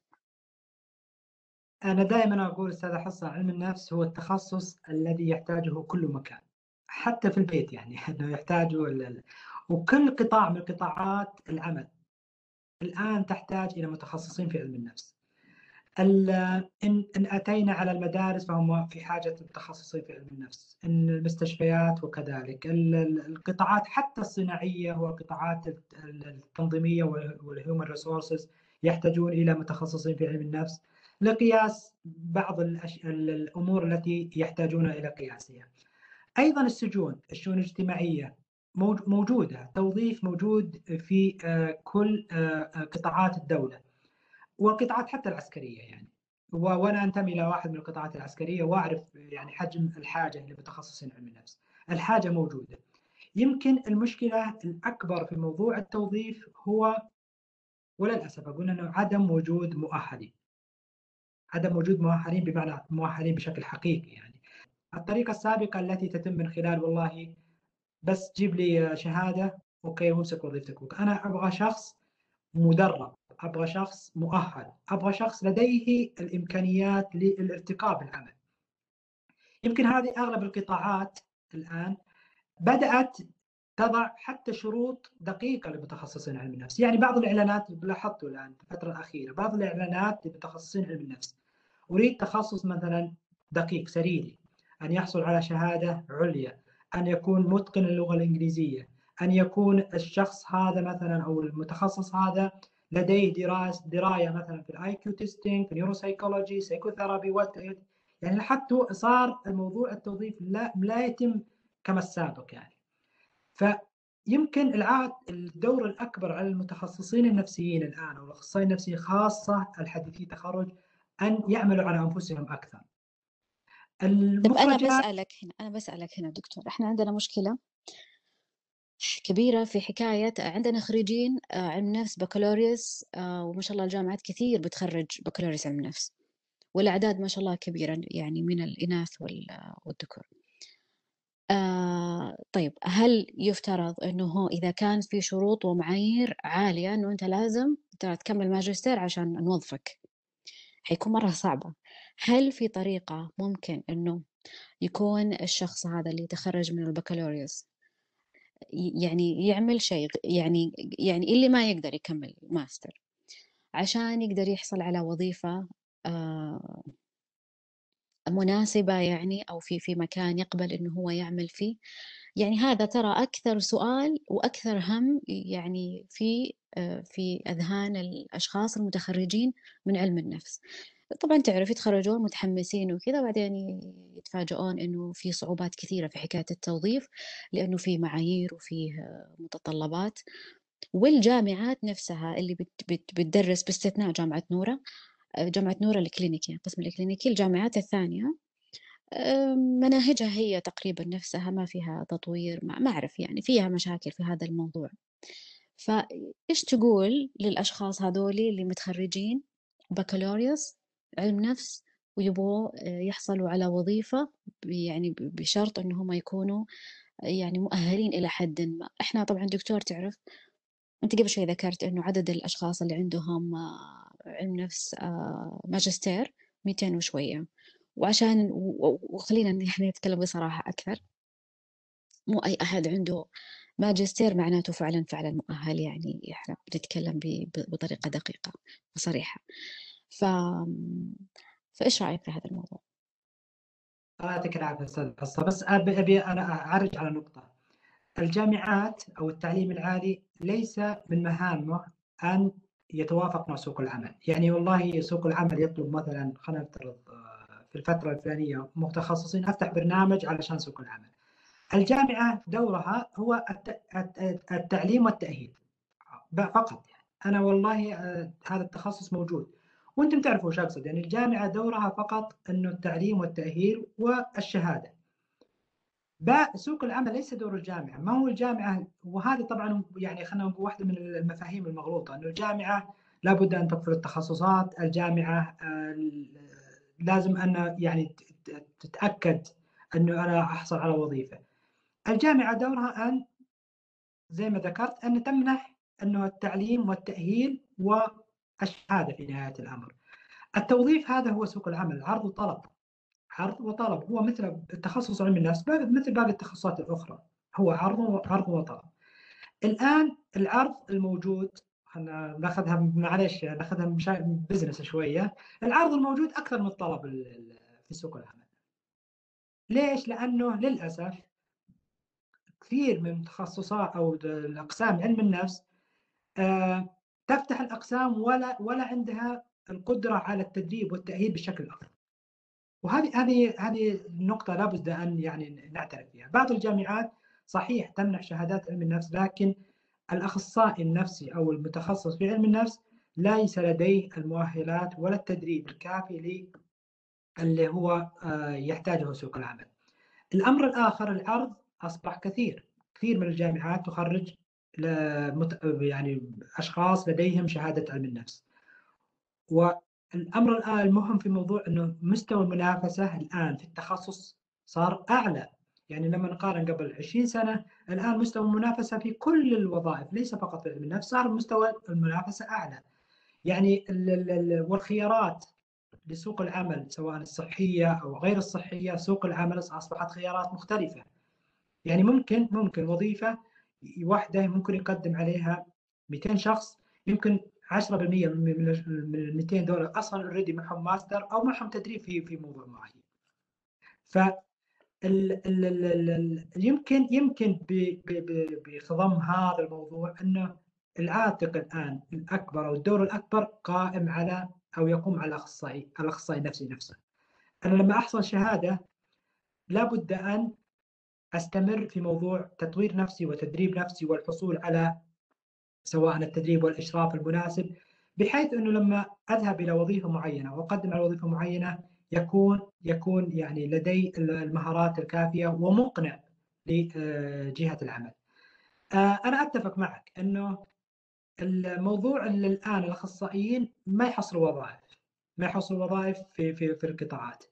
أنا دائما أقول أستاذ حصة علم النفس هو التخصص الذي يحتاجه كل مكان حتى في البيت يعني (laughs) أنه يحتاجه وكل قطاع من قطاعات العمل. الآن تحتاج إلى متخصصين في علم النفس. إن, إن أتينا على المدارس فهم في حاجة متخصصين في علم النفس إن المستشفيات وكذلك القطاعات حتى الصناعية والقطاعات التنظيمية وال human resources يحتاجون إلى متخصصين في علم النفس. لقياس بعض الأمور التي يحتاجون إلى قياسها. أيضا السجون الشؤون الاجتماعية موجودة توظيف موجود في آه، كل آه، قطاعات الدولة والقطاعات حتى العسكرية يعني. وأنا أنتمي إلى واحد من القطاعات العسكرية وأعرف يعني حجم الحاجة لمتخصص علم النفس. الحاجة موجودة. يمكن المشكلة الأكبر في موضوع التوظيف هو وللأسف أقول إنه عدم وجود مؤهلين. عدم وجود مؤهلين بمعنى مؤهلين بشكل حقيقي يعني. الطريقة السابقة التي تتم من خلال والله بس جيب لي شهادة أوكي وامسك وظيفتك. أنا أبغى شخص مدرب أبغى شخص مؤهل أبغى شخص لديه الإمكانيات للارتقاء بالعمل. يمكن هذه أغلب القطاعات الآن بدأت تضع حتى شروط دقيقة لمتخصصين علم النفس. يعني بعض الإعلانات لاحظته الآن في الفترة الأخيرة بعض الإعلانات لمتخصصين علم النفس. أريد تخصص مثلا دقيق سريري أن يحصل على شهادة عليا أن يكون متقن اللغة الإنجليزية أن يكون الشخص هذا مثلا أو المتخصص هذا لديه دراسة دراية مثلا في ال IQ testing في ال neuropsychology psychotherapy يعني حتى صار الموضوع التوظيف لا لا يتم كما السابق يعني. فيمكن العاد الدور الأكبر على المتخصصين النفسيين الآن أو الأخصائيين النفسيين خاصة الحديثي التخرج أن يعملوا على أنفسهم أكثر. طيب أنا بسألك هنا أنا بسألك هنا دكتور إحنا عندنا مشكلة كبيرة في حكاية عندنا خريجين آه، علم نفس بكالوريوس آه، وما شاء الله الجامعات كثير بتخرج بكالوريوس علم نفس والأعداد ما شاء الله كبيرة يعني من الإناث والذكور آه طيب هل يفترض إنه هو إذا كان في شروط ومعايير عالية إنه أنت لازم تكمل ماجستير عشان نوظفك؟ حيكون مرة صعبة. هل في طريقة ممكن إنه يكون الشخص هذا اللي تخرج من البكالوريوس يعني يعمل شيء يعني يعني اللي ما يقدر يكمل ماستر عشان يقدر يحصل على وظيفة آه مناسبة يعني أو في في مكان يقبل إنه هو يعمل فيه. يعني هذا ترى أكثر سؤال وأكثر هم يعني في آه، في أذهان الأشخاص المتخرجين من علم النفس. طبعا تعرف يتخرجون متحمسين وكذا بعدين يتفاجئون إنه في صعوبات كثيرة في حكاية التوظيف لأنه في معايير وفيه متطلبات. والجامعات نفسها اللي بتدرس باستثناء جامعة نورة جامعة نور الكلينيكي القسم الكلينيكي الجامعات الثانية. مناهجها هي تقريبا نفسها ما فيها تطوير ما أعرف يعني فيها مشاكل في هذا الموضوع. فإيش تقول للأشخاص هذولي اللي متخرجين بكالوريوس علم نفس ويبغوا آه، يحصلوا على وظيفة يعني بشرط أنهم يكونوا يعني مؤهلين إلى حد ما؟ إحنا طبعا دكتور تعرف أنت قبل شوي ذكرت أنه عدد الأشخاص اللي عندهم آه، علم نفس آه، ماجستير 200 وشوية. وعشان وخلينا يعني نتكلم بصراحة أكثر. مو أي أحد عنده ماجستير معناته فعلا فعلا مؤهل يعني إحنا بنتكلم بطريقة دقيقة وصريحة. ف فإيش رأيك في هذا الموضوع؟ الله يعطيك العافية أستاذ حصة. بس أبي أبي أنا أعرج على نقطة. الجامعات أو التعليم العالي ليس من مهامه أن يتوافق مع سوق العمل. يعني والله سوق العمل يطلب مثلا خلينا نفترض آه، في الفترة الفلانية متخصصين أفتح برنامج علشان سوق العمل. الجامعة دورها هو التعليم والتأهيل. فقط. يعني أنا والله آه، هذا التخصص موجود. وأنتم تعرفوا وش أقصد. يعني الجامعة دورها فقط إنه التعليم والتأهيل والشهادة. سوق العمل ليس دور الجامعة، ما هو الجامعة وهذا طبعا يعني خلينا نقول واحدة من المفاهيم المغلوطة إنه الجامعة لابد أن تقفل التخصصات، الجامعة لازم أن يعني تتأكد إنه أنا أحصل على وظيفة. الجامعة دورها أن زي ما ذكرت أن تمنح إنه التعليم والتأهيل والشهادة في نهاية الأمر. التوظيف هذا هو سوق العمل، عرض وطلب. عرض وطلب. هو مثل تخصص علم النفس مثل باقي التخصصات الأخرى. هو عرض عرض وطلب. الآن العرض الموجود خلينا ناخذها معلش ناخذها بزنس شوية. العرض الموجود أكثر من الطلب في سوق العمل. ليش؟ لأنه للأسف كثير من تخصصات أو الأقسام علم النفس آه، تفتح الأقسام ولا ولا عندها القدرة على التدريب والتأهيل بشكل أفضل. وهذه هذه هذه النقطة لابد أن يعني نعترف فيها بعض الجامعات صحيح تمنح شهادات علم النفس لكن الأخصائي النفسي أو المتخصص في علم النفس ليس لديه المؤهلات ولا التدريب الكافي اللي هو آه، يحتاجه سوق العمل. الأمر الآخر العرض أصبح كثير، كثير من الجامعات تخرج يعني أشخاص لديهم شهادة علم النفس. والامر الآن المهم في موضوع إنه مستوى المنافسة الآن في التخصص صار أعلى. يعني لما نقارن قبل 20 سنة الآن مستوى المنافسة في كل الوظائف ليس فقط في علم النفس صار مستوى المنافسة أعلى. يعني والخيارات لسوق العمل سواء الصحية أو غير الصحية سوق العمل أصبحت خيارات مختلفة. يعني ممكن ممكن وظيفة واحدة ممكن يقدم عليها 200 شخص يمكن 10% من ال 200 دول أصلا already معهم ماستر أو معهم تدريب في في موضوع معين. ف يمكن يمكن بخضم هذا الموضوع أنه العاتق الآن الأكبر أو الدور الأكبر قائم على أو يقوم على الاخصائي الاخصائي النفسي نفسه. أنا لما أحصل شهادة لابد أن أستمر في موضوع تطوير نفسي وتدريب نفسي والحصول على سواء التدريب والإشراف المناسب بحيث أنه لما أذهب إلى وظيفة معينة وأقدم على وظيفة معينة يكون يكون يعني لدي المهارات الكافية ومقنع لجهة العمل. آه، أنا أتفق معك أنه الموضوع اللي الآن الأخصائيين ما يحصلوا وظائف ما يحصلوا وظائف في في في القطاعات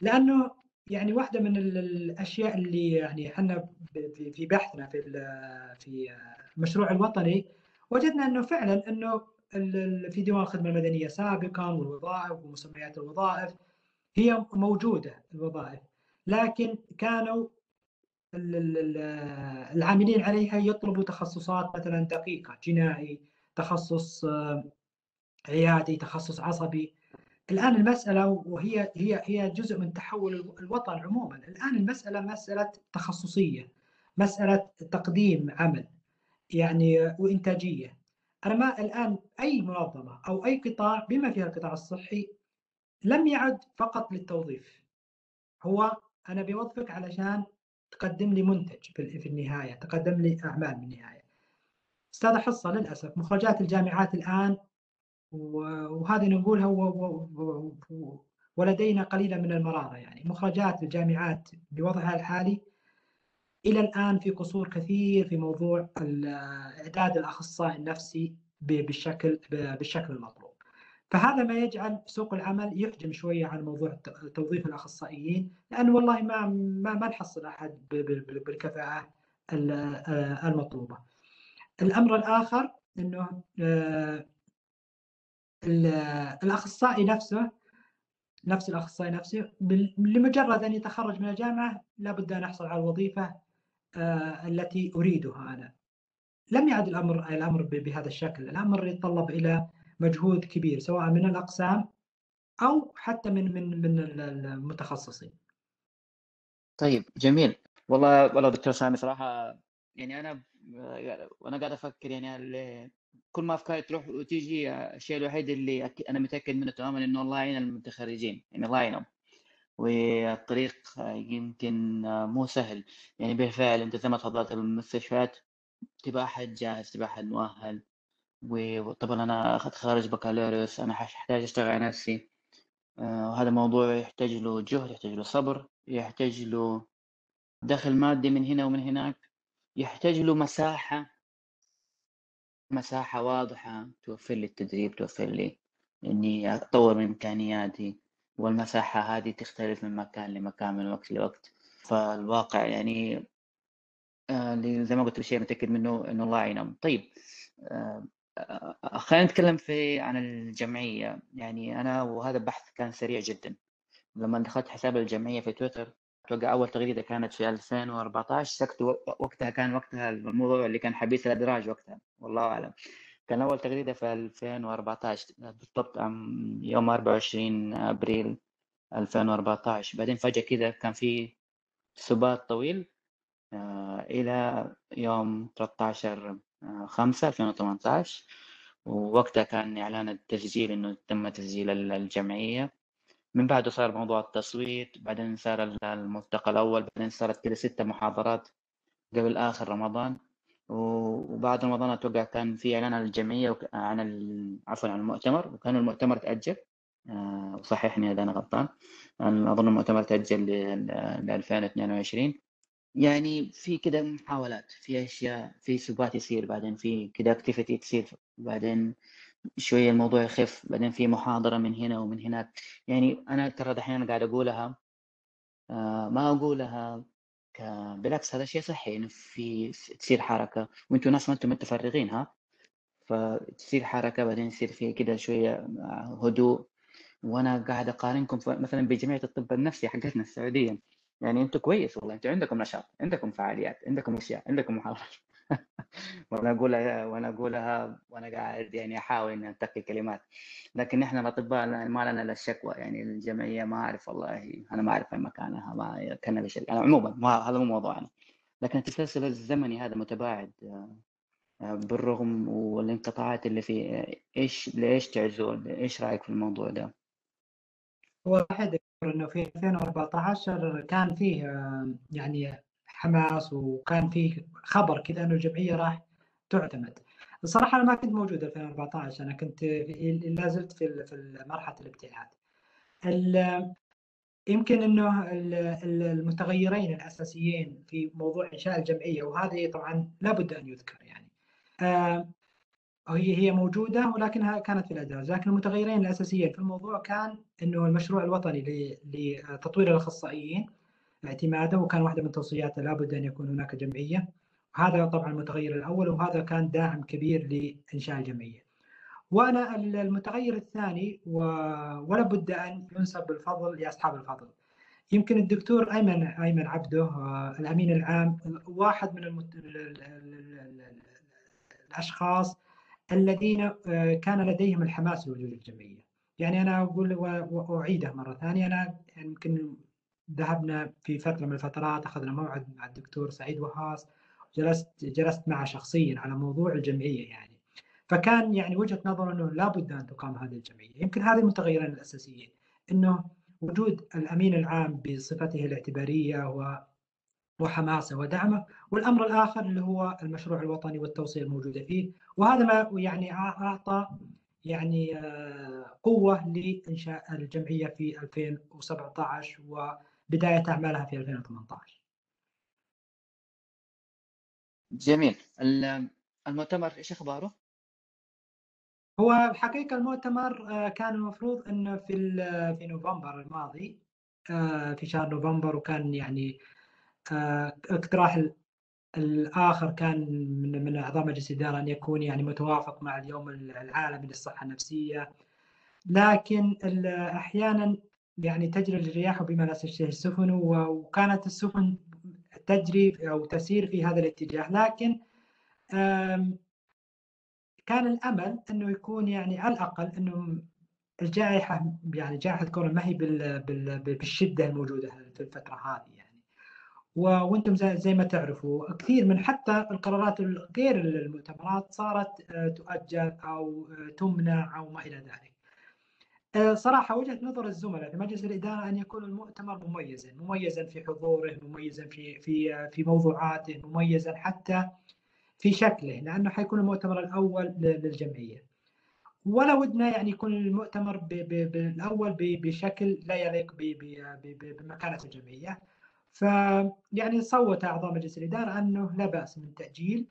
لأنه يعني واحدة من الأشياء اللي يعني إحنا في بحثنا في في المشروع الوطني وجدنا إنه فعلا إنه في ديوان الخدمه المدنية سابقا والوظائف ومسميات الوظائف هي موجودة الوظائف لكن كانوا العاملين عليها يطلبوا تخصصات مثلا دقيقة جنائي تخصص عيادي تخصص عصبي. الآن المسألة وهي هي هي جزء من تحول الوطن عموما. الآن المسألة مسألة تخصصية مسألة تقديم عمل. يعني وإنتاجية. أنا ما الآن أي منظمة أو أي قطاع بما فيها القطاع الصحي لم يعد فقط للتوظيف. هو أنا بوظفك علشان تقدم لي منتج في النهاية تقدم لي أعمال بالنهايه أستاذ حصة للأسف مخرجات الجامعات الآن وهذه نقولها ولدينا قليلا من المرارة يعني. مخرجات الجامعات بوضعها الحالي إلى الآن في قصور كثير في موضوع إعداد الأخصائي النفسي بالشكل بالشكل المطلوب. فهذا ما يجعل سوق العمل يحجم شوية عن موضوع توظيف الأخصائيين لأنه والله ما ما ما نحصل أحد بالكفاءة المطلوبة. الأمر الآخر إنه آه، الأخصائي نفسه نفس الأخصائي نفسه لمجرد أن يتخرج من الجامعة لابد أن احصل على الوظيفة آه، التي أريدها أنا. لم يعد الأمر الأمر بهذا الشكل، الأمر يتطلب إلى مجهود كبير سواء من الأقسام أو حتى من من من المتخصصين. طيب جميل والله والله دكتور سامي صراحة يعني أنا وأنا قاعد أفكر يعني كل ما أفكاري تروح وتيجي الشيء الوحيد اللي أنا متأكد منه تماما إنه الله يعين المتخرجين يعني الله يعينهم والطريق يمكن مو سهل. يعني بالفعل أنت زي ما تفضلت بالمستشفيات تبقى أحد جاهز تبقى أحد مؤهل. وطبعا أنا أخذت خارج بكالوريوس أنا أحتاج أشتغل على نفسي. آه، وهذا موضوع يحتاج له جهد يحتاج له صبر يحتاج له دخل مادي من هنا ومن هناك يحتاج له مساحة مساحة واضحة توفر لي التدريب توفر لي إني أطور من إمكانياتي. والمساحة هذه تختلف من مكان لمكان من وقت لوقت. فالواقع يعني آه زي ما قلت بشيء متأكد منه إنه الله يعينهم. طيب آه خلينا نتكلم في عن الجمعية. يعني أنا وهذا البحث كان سريع جدا. لما دخلت حساب الجمعية في تويتر أتوقع أول تغريدة كانت في 2014 سكت وقتها كان وقتها الموضوع اللي كان حبيس الأدراج وقتها والله أعلم. كان أول تغريده في 2014 بالضبط يوم 24 أبريل 2014 بعدين فجأة كذا كان في سبات طويل آه، إلى يوم 13 5 2018 ووقتها كان إعلان التسجيل إنه تم تسجيل الجمعية. من بعده صار موضوع التصويت بعدين صار الملتقى الأول بعدين صارت كده ستة محاضرات قبل آخر رمضان. وبعد رمضان أتوقع كان في إعلان عن الجمعية عن عفوا عن المؤتمر وكان المؤتمر تأجل. آه، وصححني إذا أنا غلطان. أظن المؤتمر تأجل ل 2022 يعني في كده محاولات في أشياء في سبات يصير بعدين في كده اكتيفيتي تصير بعدين شوية الموضوع يخف بعدين في محاضرة من هنا ومن هناك. يعني أنا ترى دحين قاعد أقولها آه، ما أقولها ك... بالعكس هذا شيء صحي إنه في تصير حركة. وأنتم ناس ما أنتم متفرغين ها؟ فتصير حركة بعدين يصير في كده شوية آه، هدوء. وأنا قاعد أقارنكم مثلا بجمعية الطب النفسي حقتنا السعودية يعني أنتم كويس والله أنتم عندكم نشاط عندكم فعاليات عندكم أشياء عندكم محاضرات. (laughs) وأنا اقولها وأنا اقولها وأنا قاعد يعني احاول إني انتقي كلمات. لكن إحنا الأطباء ما لنا إلا الشكوى يعني الجمعية ما أعرف والله أنا ما أعرف مكانها ما كان بشيء يعني عموما ما هذا مو موضوعنا. لكن التسلسل الزمني هذا متباعد بالرغم والانقطاعات اللي فيه إيش ليش تعزول إيش رأيك في الموضوع ده؟ واحد إنه في 2014 كان فيه يعني حماس وكان في خبر كذا إنه الجمعية راح تعتمد. الصراحة أنا ما كنت موجود 2014 أنا كنت لا زلت في في مرحلة الابتعاد. يمكن إنه المتغيرين الأساسيين في موضوع إنشاء الجمعية وهذه طبعا لابد أن يذكر يعني. آه، هي هي موجودة ولكنها كانت في الادراج لكن المتغيرين الأساسيين في الموضوع كان إنه المشروع الوطني لتطوير الأخصائيين اعتماده وكان واحدة من توصياته لابد أن يكون هناك جمعية وهذا طبعا المتغير الأول وهذا كان داعم كبير لإنشاء الجمعية. وأنا المتغير الثاني و... ولا بد أن ينسب الفضل لأصحاب الفضل. يمكن الدكتور ايمن أيمن عبده آه، الأمين العام واحد من المت... الأشخاص الذين آه، كان لديهم الحماس لوجود الجمعية. يعني أنا أقول وأعيده مرة ثانية أنا يمكن ذهبنا في فترة من الفترات أخذنا موعد مع الدكتور سعيد وهاس جلست جلست معه شخصيا على موضوع الجمعية يعني. فكان يعني وجهة نظر إنه لابد أن تقام هذه الجمعية. يمكن هذه المتغيرين الاساسيين إنه وجود الأمين العام بصفته الاعتبارية و وحماسه ودعمه والأمر الآخر اللي هو المشروع الوطني والتوصيه الموجودة فيه. وهذا ما يعني أعطى يعني آه، قوة لإنشاء الجمعية في 2017 بداية أعمالها في 2018 جميل. المؤتمر إيش أخباره؟ هو الحقيقة المؤتمر آه، كان المفروض إنه في في نوفمبر الماضي آه، في شهر نوفمبر وكان يعني آه، اقتراح الآخر كان من من أعضاء مجلس الإدارة أن يكون يعني متوافق مع اليوم العالمي للصحة النفسية. لكن أحيانا يعني تجري الرياح بما لا تشتهي السفن وكانت السفن تجري أو تسير في هذا الاتجاه لكن كان الأمل أنه يكون يعني على الأقل أنه الجائحة يعني جائحة كورونا ما هي بالشدة الموجودة في الفترة هذه يعني وأنتم زي ما تعرفوا كثير من حتى القرارات غير المؤتمرات صارت آه، تؤجل أو آه، تمنع أو ما إلى ذلك. آه، صراحة وجهة نظر الزملاء في مجلس الإدارة أن يكون المؤتمر مميزا، مميزا في حضوره، مميزا في في في موضوعاته، مميزا حتى في شكله لأنه حيكون المؤتمر الأول للجمعية. ولا ودنا يعني يكون المؤتمر بالأول بشكل لا يليق بمكانة الجمعية. فيعني صوت أعضاء مجلس الإدارة أنه لا بأس من تأجيل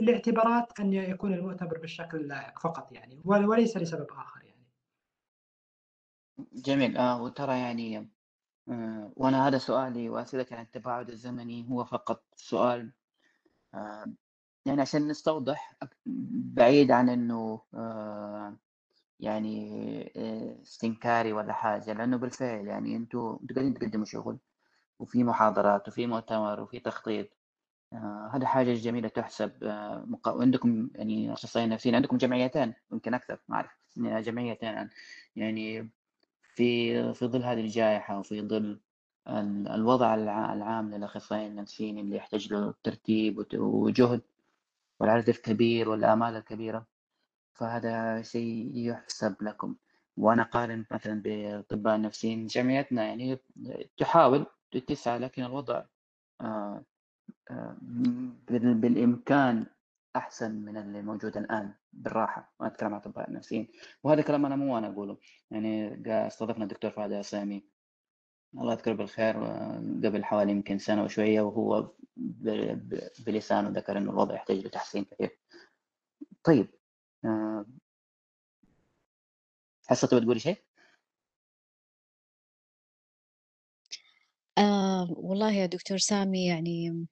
لاعتبارات أن يكون المؤتمر بالشكل اللائق فقط يعني وليس لسبب آخر. جميل. آه وترى يعني آه وأنا هذا سؤالي وأسئلتي عن التباعد الزمني هو فقط سؤال آه يعني عشان نستوضح بعيد عن إنه آه يعني آه، استنكاري ولا حاجة لأنه بالفعل يعني أنتوا قاعدين تقدموا شغل وفي محاضرات وفي مؤتمر وفي تخطيط آه هذا حاجة جميلة تحسب آه مقا... وعندكم يعني أخصائيين نفسيين عندكم جمعيتين يمكن أكثر ما أعرف جمعيتين يعني في في ظل هذه الجائحة وفي ظل الوضع العام للأخصائيين النفسيين اللي يحتاج له ترتيب وجهد والعدد الكبير والآمال الكبيرة فهذا شيء يحسب لكم. وأنا قارن مثلا بأطباء النفسيين جمعيتنا يعني تحاول تسعى لكن الوضع آه، آه، بالإمكان أحسن من اللي موجود الآن. بالراحة ما أتكلم عن أطباء النفسيين. وهذا كلام أنا مو أنا أقوله. يعني استضفنا الدكتور فهد العصامي الله يذكره بالخير قبل حوالي يمكن سنة وشوية وهو بلسانه ذكر إنه الوضع يحتاج لتحسين كثير طيب حصة بتقولي شيء؟ آه والله يا دكتور سامي يعني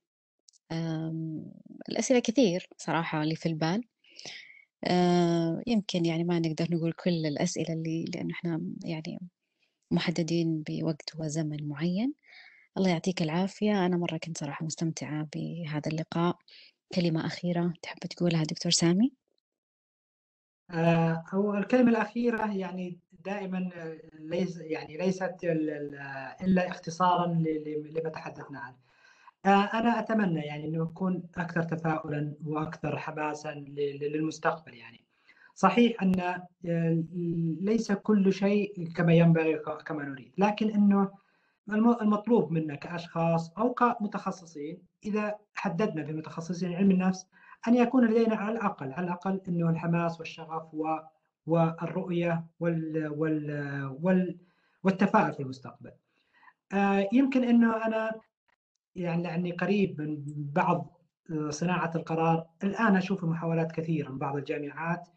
الأسئلة كثير صراحة اللي في البال. آه يمكن يعني ما نقدر نقول كل الأسئلة اللي لأنه إحنا يعني محددين بوقت وزمن معين الله يعطيك العافية أنا مرة كنت صراحة مستمتعة بهذا اللقاء كلمة أخيرة تحب تقولها دكتور سامي؟ آه، هو الكلمة الأخيرة يعني دائما آه، ليس يعني ليست إلا اختصارا لما تحدثنا عنه. آه، أنا أتمنى يعني أنه يكون أكثر تفاؤلا وأكثر حماسا للمستقبل يعني. صحيح أن ليس كل شيء كما ينبغي كما نريد، لكن أنه المطلوب منا كأشخاص أو كمتخصصين إذا حددنا بمتخصصين علم النفس أن يكون لدينا على الأقل على الأقل أنه الحماس والشغف و والرؤية وال وال وال والتفاؤل في المستقبل. آه يمكن أنه أنا يعني لأني قريب من بعض صناعة القرار. الآن أشوف محاولات كثيرة من بعض الجامعات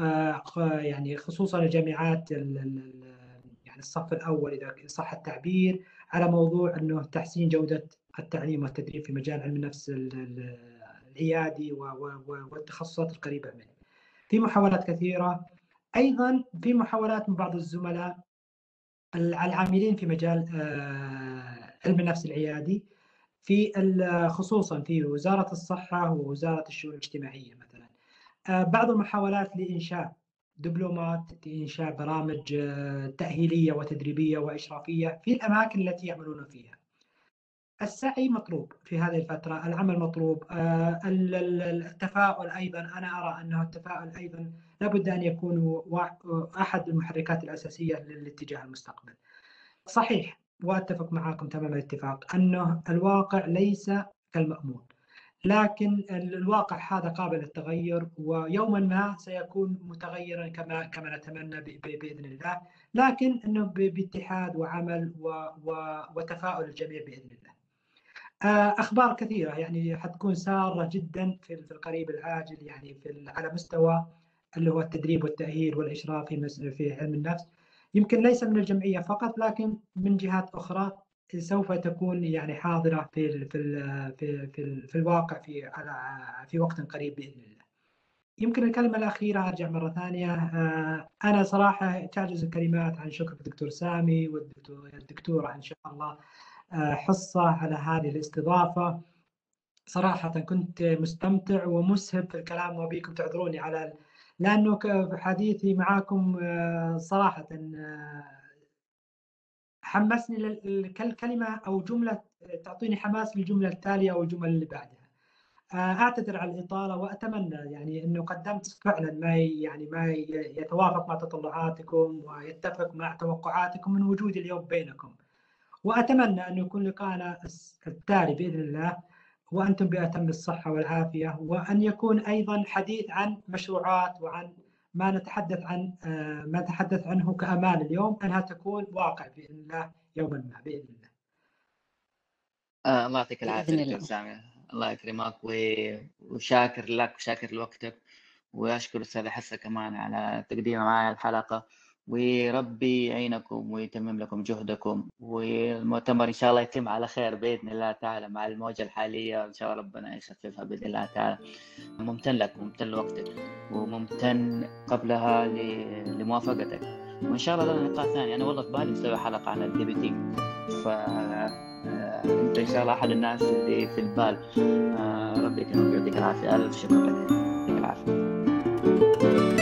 آه يعني خصوصا الجامعات يعني الصف الأول إذا صح التعبير على موضوع أنه تحسين جودة التعليم والتدريب في مجال علم النفس العيادي والتخصصات القريبة منه. في محاولات كثيرة. أيضا في محاولات من بعض الزملاء العاملين في مجال آه، علم النفس العيادي. في خصوصا في وزارة الصحة ووزارة الشؤون الاجتماعية مثلا. آه، بعض المحاولات لإنشاء دبلومات لإنشاء برامج آه، تأهيلية وتدريبية وإشرافية في الأماكن التي يعملون فيها. السعي مطلوب في هذه الفترة العمل مطلوب آه، التفاؤل أيضا أنا أرى أنه التفاؤل أيضا لابد أن يكون أحد المحركات الأساسية للاتجاه المستقبل صحيح وأتفق معكم تمام الاتفاق أنه الواقع ليس كالمأمول لكن الواقع هذا قابل للتغير ويوما ما سيكون متغيرا كما كما نتمنى بإذن الله. لكن أنه باتحاد وعمل وتفاؤل الجميع بإذن الله. آه، أخبار كثيرة يعني حتكون سارة جدا في القريب العاجل يعني في على مستوى اللي هو التدريب والتأهيل والإشراف في في علم النفس. يمكن ليس من الجمعية فقط لكن من جهات أخرى سوف تكون يعني حاضرة في في في في, في الواقع في على في وقت قريب بإذن الله. يمكن الكلمة الأخيرة أرجع مرة ثانية آه، أنا صراحة تعجز الكلمات عن شكر الدكتور سامي والدكتوره إن شاء الله حصة على هذه الاستضافة صراحة كنت مستمتع ومسهب في الكلام وبيكم تعذروني على لأنه في حديثي معاكم آه، صراحة آه، حمسني للكلمة أو جملة تعطيني حماس للجملة التالية أو الجمل اللي بعدها. آه، أعتذر على الإطالة وأتمنى يعني أنه قدمت فعلا ما يعني ما يتوافق مع تطلعاتكم ويتفق مع توقعاتكم من وجودي اليوم بينكم. وأتمنى أن يكون لقاءنا التالي بإذن الله. وأنتم بأتم الصحه والعافية وأن يكون أيضا حديث عن مشروعات وعن ما نتحدث عن آه، ما نتحدث عنه كامال اليوم أنها تكون واقع بإذن الله يوما ما بإذن الله. آه الله يعطيك العافية دكتور سامي. الله يكرمك وشاكر لك وشاكر لوقتك وأشكر أستاذ حسن كمان على تقديمه معي الحلقة. وربي يعينكم ويتمم لكم جهدكم والمؤتمر إن شاء الله يتم على خير بإذن الله تعالى مع الموجة الحالية إن شاء الله ربنا يخففها بإذن الله تعالى. ممتن لك ممتن لوقتك وممتن قبلها لموافقتك. وإن شاء الله لنا لقاء ثاني. أنا والله في بالي نسوي حلقة عن ال DBT ف آه، أنت إن شاء الله أحد الناس اللي في البال. آه، ربي يكرمك ويعطيك العافية. ألف شكر لك. يعطيك العافية.